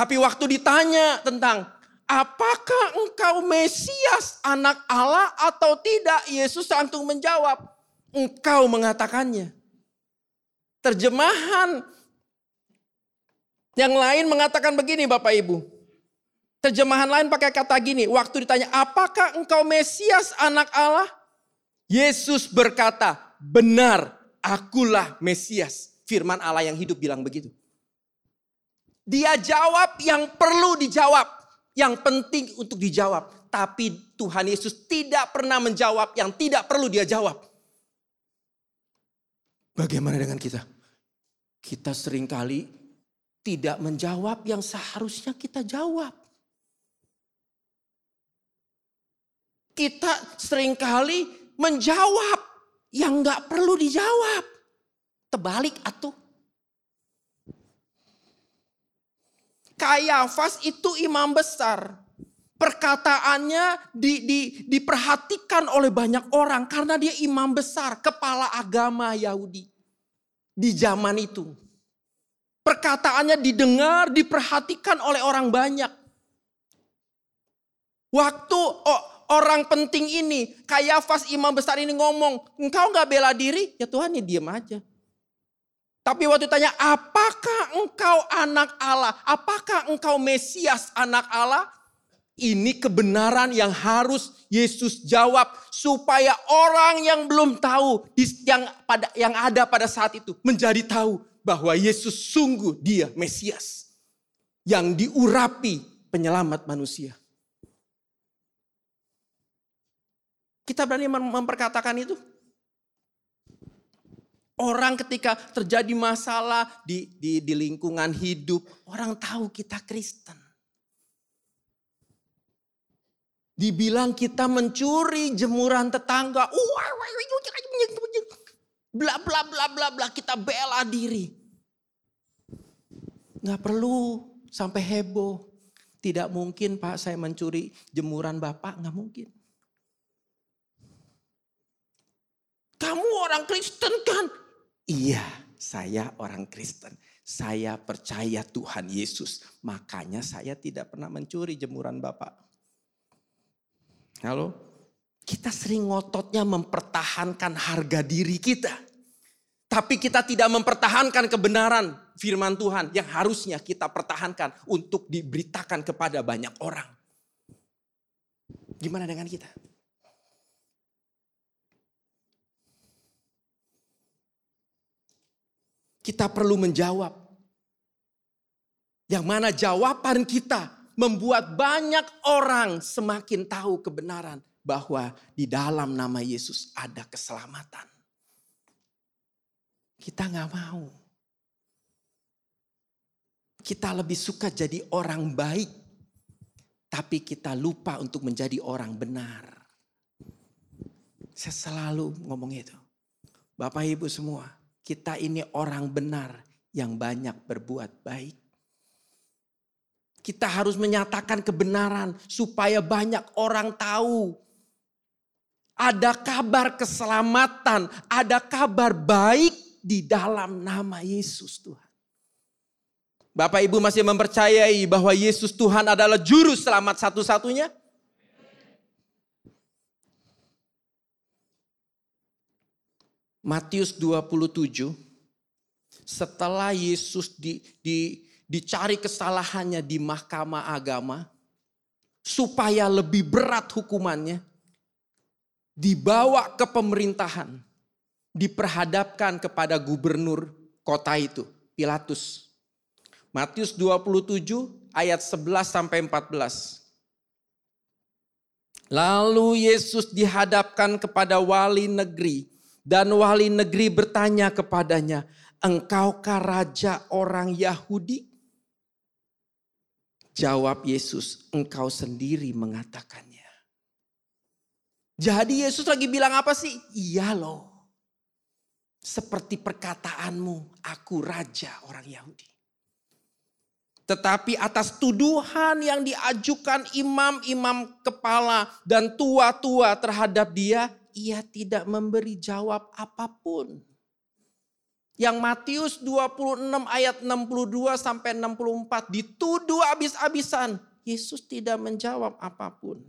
Tapi waktu ditanya tentang apakah engkau Mesias anak Allah atau tidak? Yesus langsung menjawab, engkau mengatakannya. Terjemahan yang lain mengatakan begini Bapak Ibu. Terjemahan lain pakai kata gini, waktu ditanya, apakah engkau Mesias anak Allah? Yesus berkata, benar, akulah Mesias. Firman Allah yang hidup bilang begitu. Dia jawab yang perlu dijawab, yang penting untuk dijawab. Tapi Tuhan Yesus tidak pernah menjawab yang tidak perlu dia jawab. Bagaimana dengan kita? Kita sering kali tidak menjawab yang seharusnya kita jawab. Kita sering kali menjawab yang nggak perlu dijawab. Terbalik atuh. Kayafas itu imam besar. Perkataannya di, di, diperhatikan oleh banyak orang karena dia imam besar, kepala agama Yahudi di zaman itu. Perkataannya didengar, diperhatikan oleh orang banyak. Waktu oh, orang penting ini, Kayafas imam besar ini ngomong, engkau nggak bela diri, ya Tuhan ya diam aja. Tapi waktu tanya, apakah engkau anak Allah? Apakah engkau Mesias anak Allah? Ini kebenaran yang harus Yesus jawab supaya orang yang belum tahu yang pada yang ada pada saat itu menjadi tahu bahwa Yesus sungguh dia Mesias yang diurapi penyelamat manusia. Kita berani memperkatakan itu? Orang ketika terjadi masalah di, di, di lingkungan hidup, orang tahu kita Kristen. Dibilang kita mencuri jemuran tetangga. Bla bla bla bla bla kita bela diri. Nggak perlu sampai heboh. Tidak mungkin Pak saya mencuri jemuran Bapak, nggak mungkin. Kamu orang Kristen kan? Iya, saya orang Kristen. Saya percaya Tuhan Yesus. Makanya saya tidak pernah mencuri jemuran Bapak. Halo? Kita sering ngototnya mempertahankan harga diri kita. Tapi kita tidak mempertahankan kebenaran firman Tuhan yang harusnya kita pertahankan untuk diberitakan kepada banyak orang. Gimana dengan kita? Kita perlu menjawab. Yang mana jawaban kita membuat banyak orang semakin tahu kebenaran bahwa di dalam nama Yesus ada keselamatan. Kita nggak mau. Kita lebih suka jadi orang baik, tapi kita lupa untuk menjadi orang benar. Saya selalu ngomong itu. Bapak Ibu semua, kita ini orang benar yang banyak berbuat baik. Kita harus menyatakan kebenaran supaya banyak orang tahu. Ada kabar keselamatan, ada kabar baik di dalam nama Yesus Tuhan. Bapak Ibu masih mempercayai bahwa Yesus Tuhan adalah juru selamat satu-satunya? Matius 27, setelah Yesus di, di, dicari kesalahannya di mahkamah agama, supaya lebih berat hukumannya, dibawa ke pemerintahan, diperhadapkan kepada gubernur kota itu, Pilatus. Matius 27 ayat 11 sampai 14. Lalu Yesus dihadapkan kepada wali negeri dan wali negeri bertanya kepadanya, "Engkaukah raja orang Yahudi?" Jawab Yesus, "Engkau sendiri mengatakannya." Jadi Yesus lagi bilang apa sih? Iya loh. Seperti perkataanmu, aku raja orang Yahudi. Tetapi atas tuduhan yang diajukan imam-imam kepala dan tua-tua terhadap dia, ia tidak memberi jawab apa pun. Yang Matius 26 ayat 62 sampai 64 dituduh habis-habisan. Yesus tidak menjawab apa pun.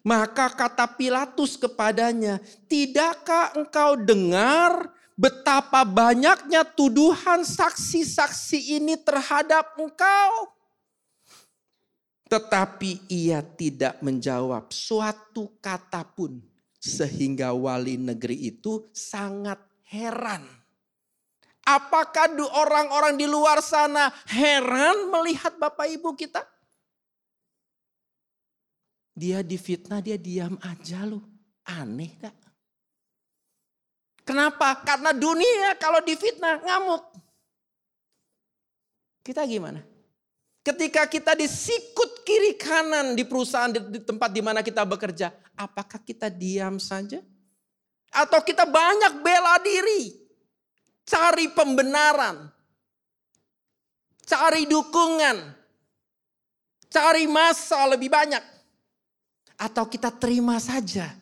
Maka kata Pilatus kepadanya, "Tidakkah engkau dengar betapa banyaknya tuduhan saksi-saksi ini terhadap engkau. Tetapi ia tidak menjawab suatu kata pun. Sehingga wali negeri itu sangat heran. Apakah orang-orang di luar sana heran melihat Bapak Ibu kita? Dia difitnah, dia diam aja loh. Aneh gak? Kenapa? Karena dunia kalau difitnah ngamuk. Kita gimana? Ketika kita disikut kiri kanan di perusahaan di, tempat di mana kita bekerja, apakah kita diam saja? Atau kita banyak bela diri, cari pembenaran, cari dukungan, cari masa lebih banyak, atau kita terima saja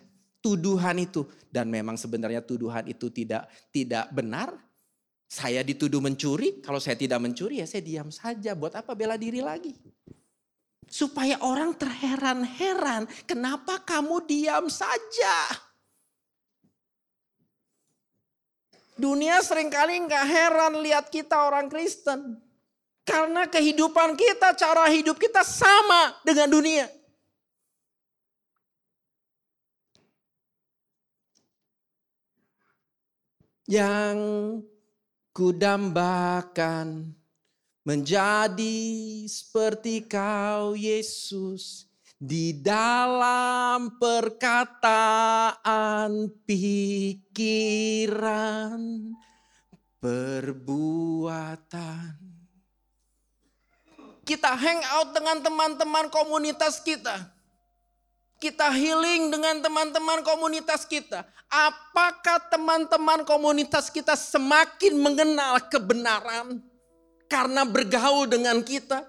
tuduhan itu dan memang sebenarnya tuduhan itu tidak tidak benar. Saya dituduh mencuri, kalau saya tidak mencuri ya saya diam saja. Buat apa bela diri lagi? Supaya orang terheran-heran, kenapa kamu diam saja? Dunia sering kali nggak heran lihat kita orang Kristen. Karena kehidupan kita, cara hidup kita sama dengan dunia. yang kudambakan menjadi seperti kau Yesus di dalam perkataan, pikiran, perbuatan. Kita hang out dengan teman-teman komunitas kita. Kita healing dengan teman-teman komunitas kita. Apakah teman-teman komunitas kita semakin mengenal kebenaran karena bergaul dengan kita?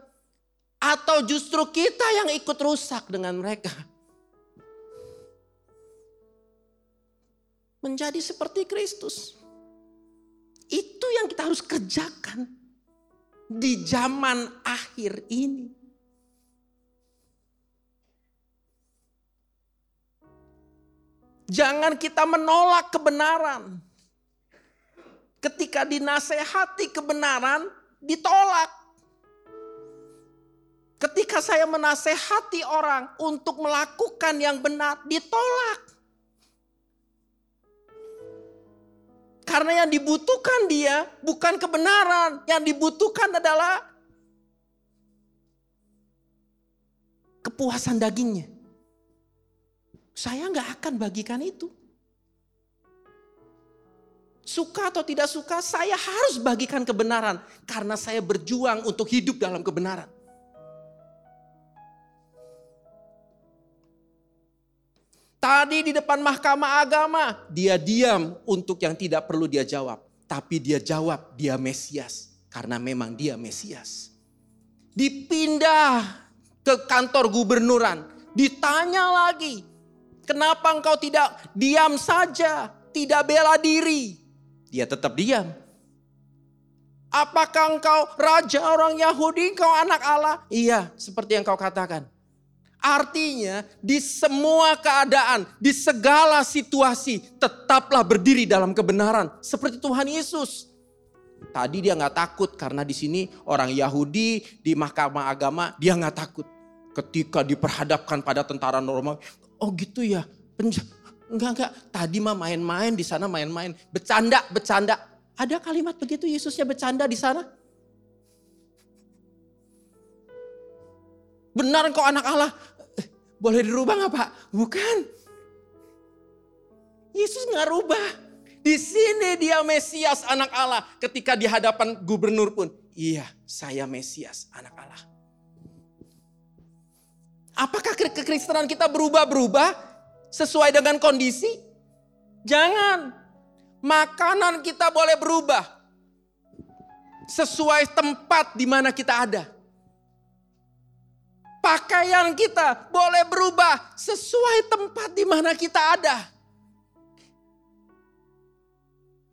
Atau justru kita yang ikut rusak dengan mereka? Menjadi seperti Kristus. Itu yang kita harus kerjakan di zaman akhir ini. Jangan kita menolak kebenaran. ketika dinasehati kebenaran ditolak. Ketika saya menasehati orang untuk melakukan yang benar ditolak. Karena yang dibutuhkan dia bukan kebenaran, yang dibutuhkan adalah kepuasan dagingnya. Saya nggak akan bagikan itu. Suka atau tidak suka, saya harus bagikan kebenaran karena saya berjuang untuk hidup dalam kebenaran. Tadi di depan mahkamah agama, dia diam untuk yang tidak perlu dia jawab. Tapi dia jawab, dia Mesias. Karena memang dia Mesias. Dipindah ke kantor gubernuran. Ditanya lagi, kenapa engkau tidak diam saja, tidak bela diri? Dia tetap diam. Apakah engkau raja orang Yahudi, engkau anak Allah? Iya, seperti yang kau katakan. Artinya di semua keadaan, di segala situasi tetaplah berdiri dalam kebenaran. Seperti Tuhan Yesus. Tadi dia nggak takut karena di sini orang Yahudi di mahkamah agama dia nggak takut. Ketika diperhadapkan pada tentara normal, oh gitu ya, penja enggak enggak. Tadi mah main-main di sana main-main, bercanda bercanda. Ada kalimat begitu Yesusnya bercanda di sana? Benar kok anak Allah? Boleh dirubah nggak Pak? Bukan. Yesus nggak rubah. Di sini dia Mesias anak Allah. Ketika di hadapan gubernur pun. Iya saya Mesias anak Allah. Apakah kekristenan kita berubah-berubah sesuai dengan kondisi? Jangan. Makanan kita boleh berubah. Sesuai tempat di mana kita ada. Pakaian kita boleh berubah sesuai tempat di mana kita ada.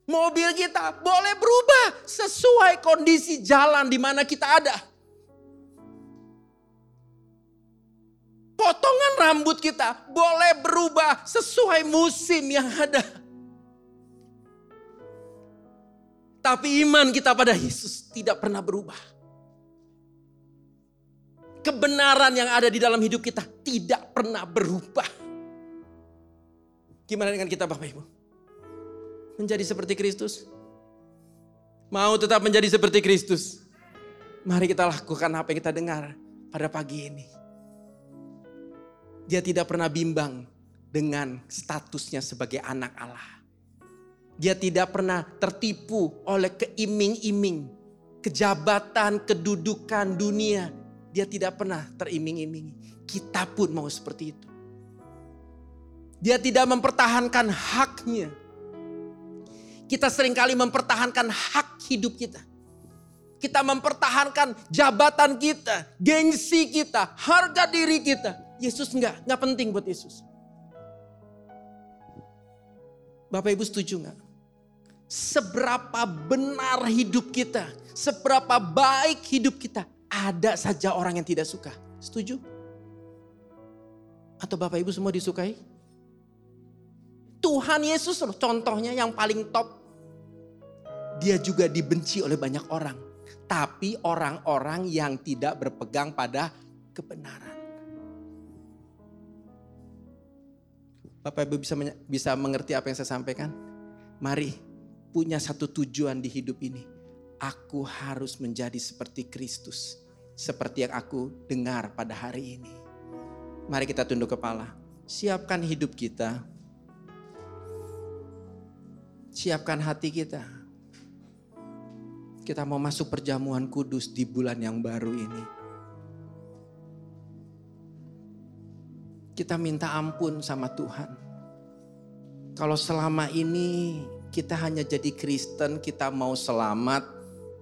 Mobil kita boleh berubah sesuai kondisi jalan di mana kita ada. Potongan rambut kita boleh berubah sesuai musim yang ada. Tapi iman kita pada Yesus tidak pernah berubah kebenaran yang ada di dalam hidup kita tidak pernah berubah. Gimana dengan kita Bapak Ibu? Menjadi seperti Kristus? Mau tetap menjadi seperti Kristus? Mari kita lakukan apa yang kita dengar pada pagi ini. Dia tidak pernah bimbang dengan statusnya sebagai anak Allah. Dia tidak pernah tertipu oleh keiming-iming, kejabatan, kedudukan dunia dia tidak pernah teriming-imingi. Kita pun mau seperti itu. Dia tidak mempertahankan haknya. Kita sering kali mempertahankan hak hidup kita. Kita mempertahankan jabatan kita, gengsi kita, harga diri kita. Yesus enggak, enggak penting buat Yesus. Bapak Ibu setuju enggak? Seberapa benar hidup kita, seberapa baik hidup kita, ada saja orang yang tidak suka. Setuju? Atau Bapak Ibu semua disukai? Tuhan Yesus loh contohnya yang paling top. Dia juga dibenci oleh banyak orang. Tapi orang-orang yang tidak berpegang pada kebenaran. Bapak Ibu bisa bisa mengerti apa yang saya sampaikan? Mari punya satu tujuan di hidup ini. Aku harus menjadi seperti Kristus seperti yang aku dengar pada hari ini. Mari kita tunduk kepala. Siapkan hidup kita. Siapkan hati kita. Kita mau masuk perjamuan kudus di bulan yang baru ini. Kita minta ampun sama Tuhan. Kalau selama ini kita hanya jadi Kristen, kita mau selamat,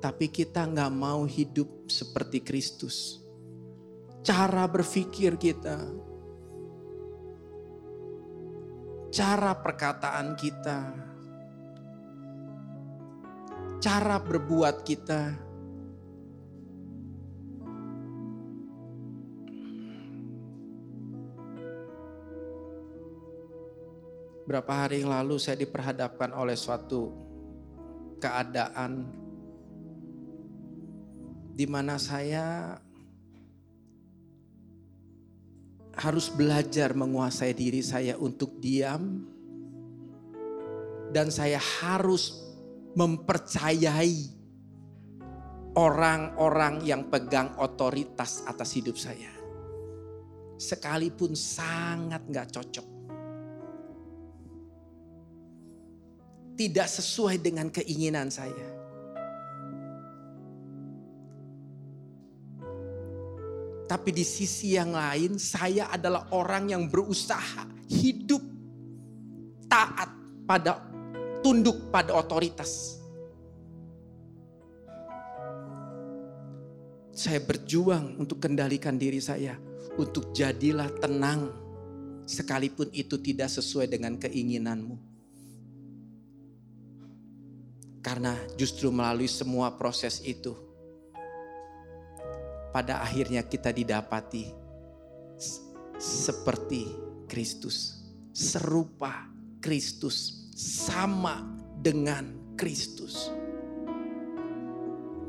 tapi kita nggak mau hidup seperti Kristus. Cara berpikir kita, cara perkataan kita, cara berbuat kita. Berapa hari yang lalu saya diperhadapkan oleh suatu keadaan di mana saya harus belajar menguasai diri saya untuk diam dan saya harus mempercayai orang-orang yang pegang otoritas atas hidup saya. Sekalipun sangat nggak cocok. Tidak sesuai dengan keinginan saya. Tapi di sisi yang lain saya adalah orang yang berusaha hidup taat pada tunduk pada otoritas. Saya berjuang untuk kendalikan diri saya untuk jadilah tenang sekalipun itu tidak sesuai dengan keinginanmu. Karena justru melalui semua proses itu pada akhirnya kita didapati seperti Kristus, serupa Kristus, sama dengan Kristus.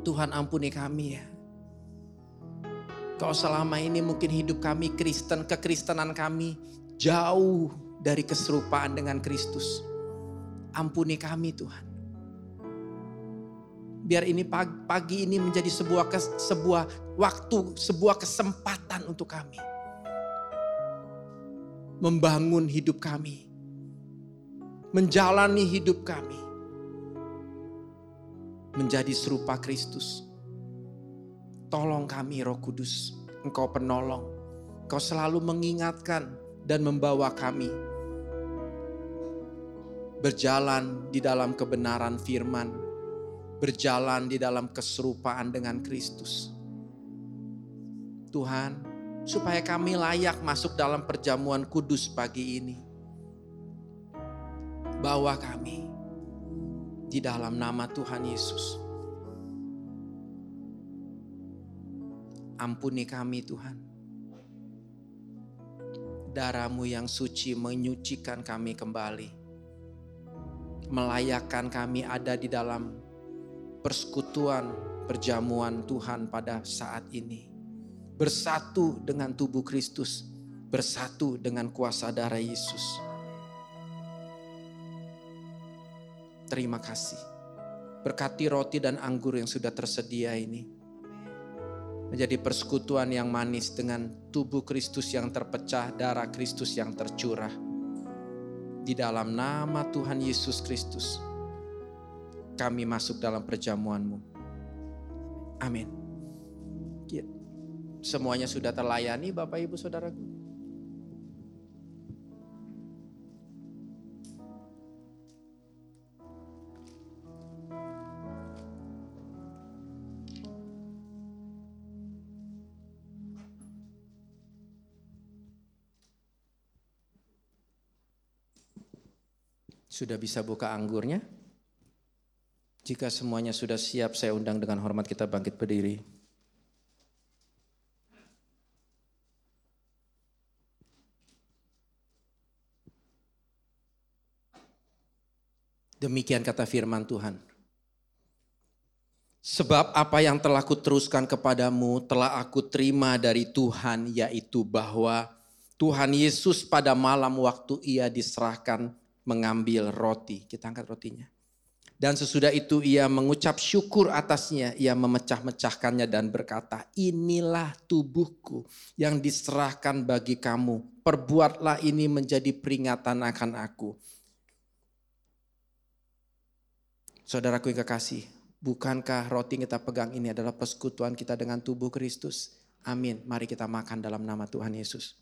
Tuhan ampuni kami ya. Kalau selama ini mungkin hidup kami Kristen, kekristenan kami jauh dari keserupaan dengan Kristus. Ampuni kami Tuhan. Biar ini pagi, pagi ini menjadi sebuah kes, sebuah waktu, sebuah kesempatan untuk kami. Membangun hidup kami. Menjalani hidup kami. Menjadi serupa Kristus. Tolong kami Roh Kudus, Engkau penolong. Engkau selalu mengingatkan dan membawa kami berjalan di dalam kebenaran firman, berjalan di dalam keserupaan dengan Kristus. Tuhan, supaya kami layak masuk dalam perjamuan kudus pagi ini. Bawa kami di dalam nama Tuhan Yesus. Ampuni kami Tuhan. Darahmu yang suci menyucikan kami kembali. Melayakkan kami ada di dalam persekutuan perjamuan Tuhan pada saat ini. Bersatu dengan tubuh Kristus. Bersatu dengan kuasa darah Yesus. Terima kasih. Berkati roti dan anggur yang sudah tersedia ini menjadi persekutuan yang manis dengan tubuh Kristus yang terpecah, darah Kristus yang tercurah. Di dalam nama Tuhan Yesus Kristus, kami masuk dalam perjamuanmu. Amin. Ya. Semuanya sudah terlayani Bapak Ibu Saudaraku. Sudah bisa buka anggurnya? Jika semuanya sudah siap, saya undang dengan hormat kita bangkit berdiri. Demikian kata firman Tuhan. Sebab apa yang telah kuteruskan kepadamu telah aku terima dari Tuhan yaitu bahwa Tuhan Yesus pada malam waktu ia diserahkan mengambil roti. Kita angkat rotinya. Dan sesudah itu ia mengucap syukur atasnya, ia memecah-mecahkannya dan berkata, inilah tubuhku yang diserahkan bagi kamu. Perbuatlah ini menjadi peringatan akan aku. Saudaraku yang kekasih, bukankah roti yang kita pegang ini adalah persekutuan kita dengan tubuh Kristus? Amin. Mari kita makan dalam nama Tuhan Yesus.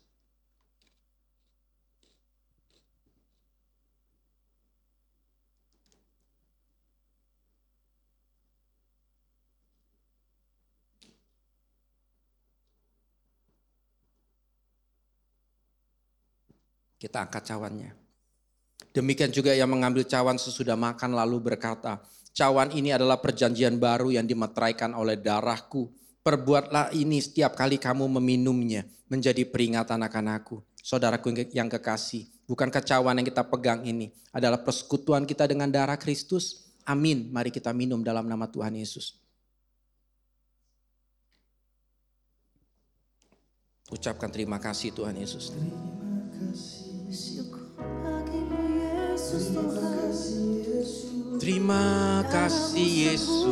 Kita angkat cawannya. Demikian juga yang mengambil cawan sesudah makan lalu berkata, cawan ini adalah perjanjian baru yang dimeteraikan oleh darahku. Perbuatlah ini setiap kali kamu meminumnya menjadi peringatan akan aku. Saudaraku yang kekasih, bukan cawan yang kita pegang ini adalah persekutuan kita dengan darah Kristus? Amin. Mari kita minum dalam nama Tuhan Yesus. Ucapkan terima kasih Tuhan Yesus. Syukur Terima kasih Yesus.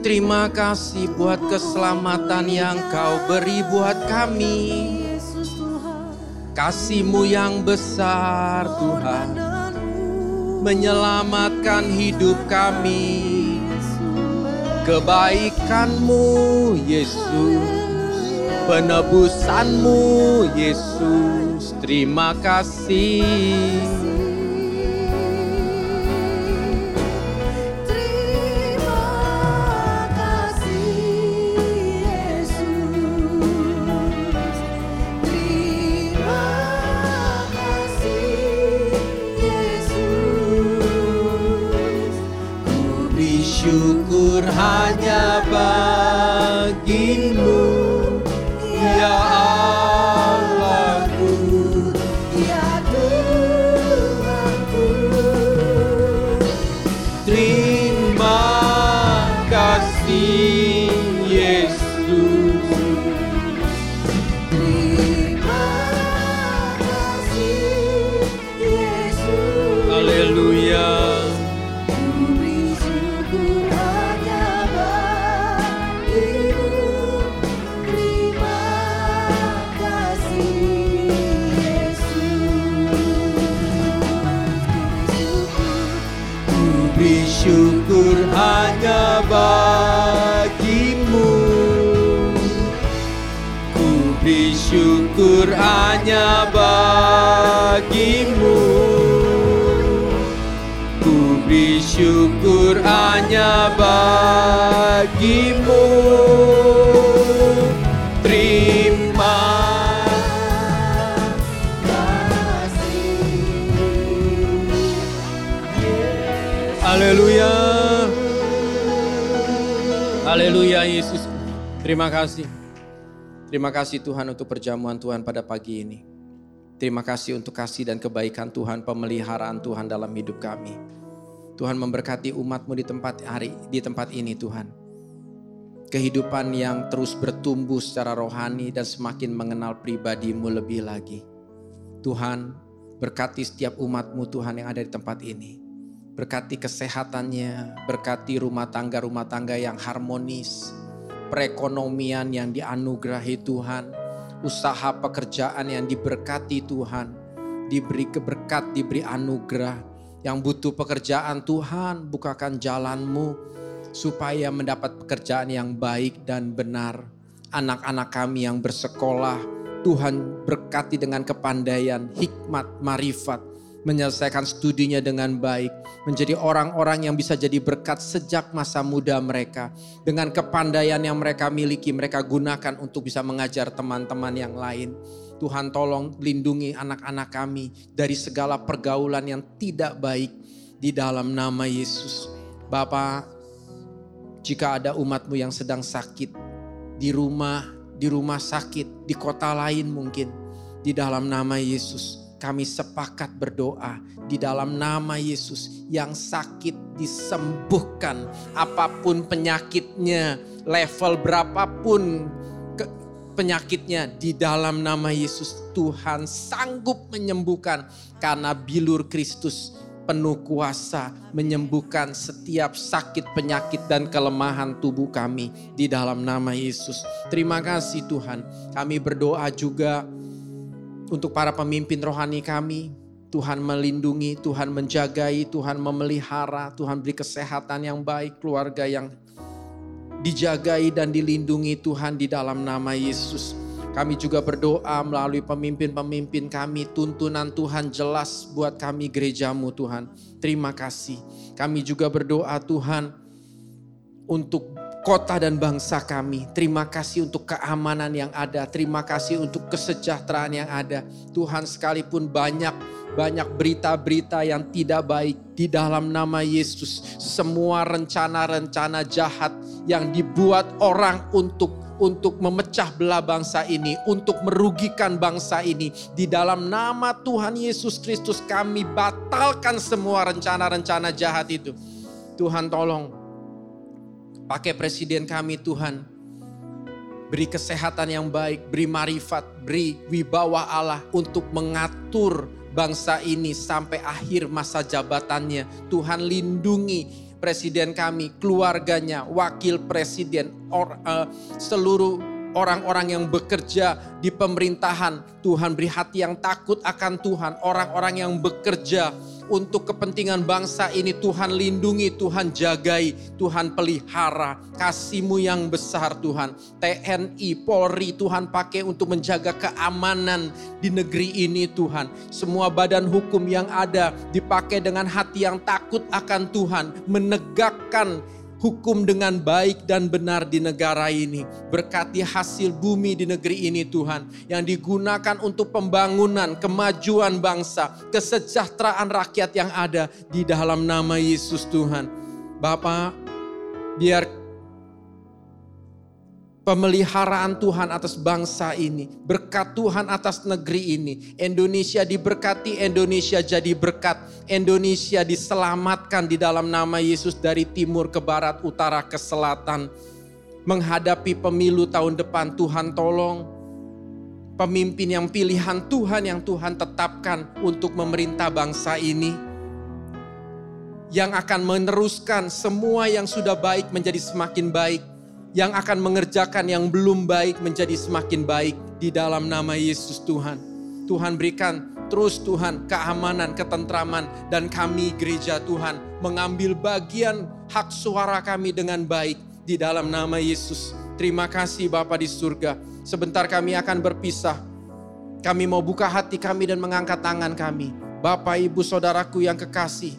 Terima kasih buat keselamatan yang kau beri buat kami. Kasihmu yang besar Tuhan. Menyelamatkan hidup kami. Kebaikanmu Yesus. Penebusanmu Yesus. Terima kasih. Terima kasih Yesus. Hanya bagimu Ku beri syukur hanya bagimu Terima Haleluya. Haleluya Yesus. Terima kasih. Terima kasih Tuhan untuk perjamuan Tuhan pada pagi ini. Terima kasih untuk kasih dan kebaikan Tuhan, pemeliharaan Tuhan dalam hidup kami. Tuhan memberkati umatmu di tempat hari di tempat ini Tuhan. Kehidupan yang terus bertumbuh secara rohani dan semakin mengenal pribadimu lebih lagi. Tuhan berkati setiap umatmu Tuhan yang ada di tempat ini. Berkati kesehatannya, berkati rumah tangga-rumah tangga yang harmonis, perekonomian yang dianugerahi Tuhan, usaha pekerjaan yang diberkati Tuhan, diberi keberkat, diberi anugerah. Yang butuh pekerjaan Tuhan, bukakan jalanmu supaya mendapat pekerjaan yang baik dan benar. Anak-anak kami yang bersekolah, Tuhan berkati dengan kepandaian, hikmat, marifat, menyelesaikan studinya dengan baik, menjadi orang-orang yang bisa jadi berkat sejak masa muda mereka. Dengan kepandaian yang mereka miliki, mereka gunakan untuk bisa mengajar teman-teman yang lain. Tuhan tolong lindungi anak-anak kami dari segala pergaulan yang tidak baik di dalam nama Yesus. Bapak, jika ada umatmu yang sedang sakit di rumah, di rumah sakit, di kota lain mungkin, di dalam nama Yesus, kami sepakat berdoa di dalam nama Yesus yang sakit disembuhkan apa pun penyakitnya level berapapun penyakitnya di dalam nama Yesus Tuhan sanggup menyembuhkan karena bilur Kristus penuh kuasa menyembuhkan setiap sakit penyakit dan kelemahan tubuh kami di dalam nama Yesus. Terima kasih Tuhan. Kami berdoa juga untuk para pemimpin rohani kami. Tuhan melindungi, Tuhan menjagai, Tuhan memelihara, Tuhan beri kesehatan yang baik, keluarga yang dijagai dan dilindungi Tuhan di dalam nama Yesus. Kami juga berdoa melalui pemimpin-pemimpin kami, tuntunan Tuhan jelas buat kami gerejamu Tuhan. Terima kasih. Kami juga berdoa Tuhan untuk kota dan bangsa kami. Terima kasih untuk keamanan yang ada. Terima kasih untuk kesejahteraan yang ada. Tuhan sekalipun banyak banyak berita-berita yang tidak baik di dalam nama Yesus. Semua rencana-rencana jahat yang dibuat orang untuk untuk memecah belah bangsa ini, untuk merugikan bangsa ini. Di dalam nama Tuhan Yesus Kristus kami batalkan semua rencana-rencana jahat itu. Tuhan tolong pakai presiden kami Tuhan. Beri kesehatan yang baik, beri marifat, beri wibawa Allah untuk mengatur bangsa ini sampai akhir masa jabatannya. Tuhan lindungi presiden kami, keluarganya, wakil presiden, or, uh, seluruh orang-orang yang bekerja di pemerintahan. Tuhan beri hati yang takut akan Tuhan, orang-orang yang bekerja untuk kepentingan bangsa ini Tuhan lindungi, Tuhan jagai, Tuhan pelihara. Kasihmu yang besar Tuhan. TNI, Polri Tuhan pakai untuk menjaga keamanan di negeri ini Tuhan. Semua badan hukum yang ada dipakai dengan hati yang takut akan Tuhan. Menegakkan hukum dengan baik dan benar di negara ini. Berkati hasil bumi di negeri ini Tuhan. Yang digunakan untuk pembangunan, kemajuan bangsa, kesejahteraan rakyat yang ada di dalam nama Yesus Tuhan. Bapak, biar pemeliharaan Tuhan atas bangsa ini, berkat Tuhan atas negeri ini. Indonesia diberkati, Indonesia jadi berkat. Indonesia diselamatkan di dalam nama Yesus dari timur ke barat, utara ke selatan. Menghadapi pemilu tahun depan, Tuhan tolong pemimpin yang pilihan Tuhan yang Tuhan tetapkan untuk memerintah bangsa ini yang akan meneruskan semua yang sudah baik menjadi semakin baik yang akan mengerjakan yang belum baik menjadi semakin baik di dalam nama Yesus Tuhan. Tuhan berikan terus Tuhan keamanan, ketentraman dan kami gereja Tuhan mengambil bagian hak suara kami dengan baik di dalam nama Yesus. Terima kasih Bapa di surga. Sebentar kami akan berpisah. Kami mau buka hati kami dan mengangkat tangan kami. Bapak, Ibu, Saudaraku yang kekasih.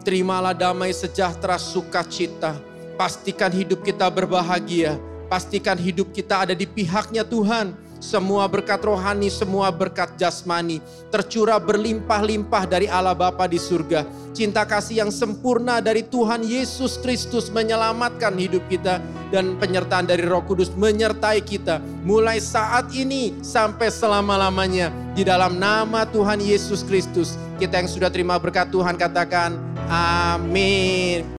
Terimalah damai sejahtera sukacita Pastikan hidup kita berbahagia. Pastikan hidup kita ada di pihaknya Tuhan. Semua berkat rohani, semua berkat jasmani tercurah berlimpah-limpah dari Allah Bapa di surga. Cinta kasih yang sempurna dari Tuhan Yesus Kristus menyelamatkan hidup kita dan penyertaan dari Roh Kudus menyertai kita mulai saat ini sampai selama-lamanya di dalam nama Tuhan Yesus Kristus. Kita yang sudah terima berkat Tuhan katakan amin.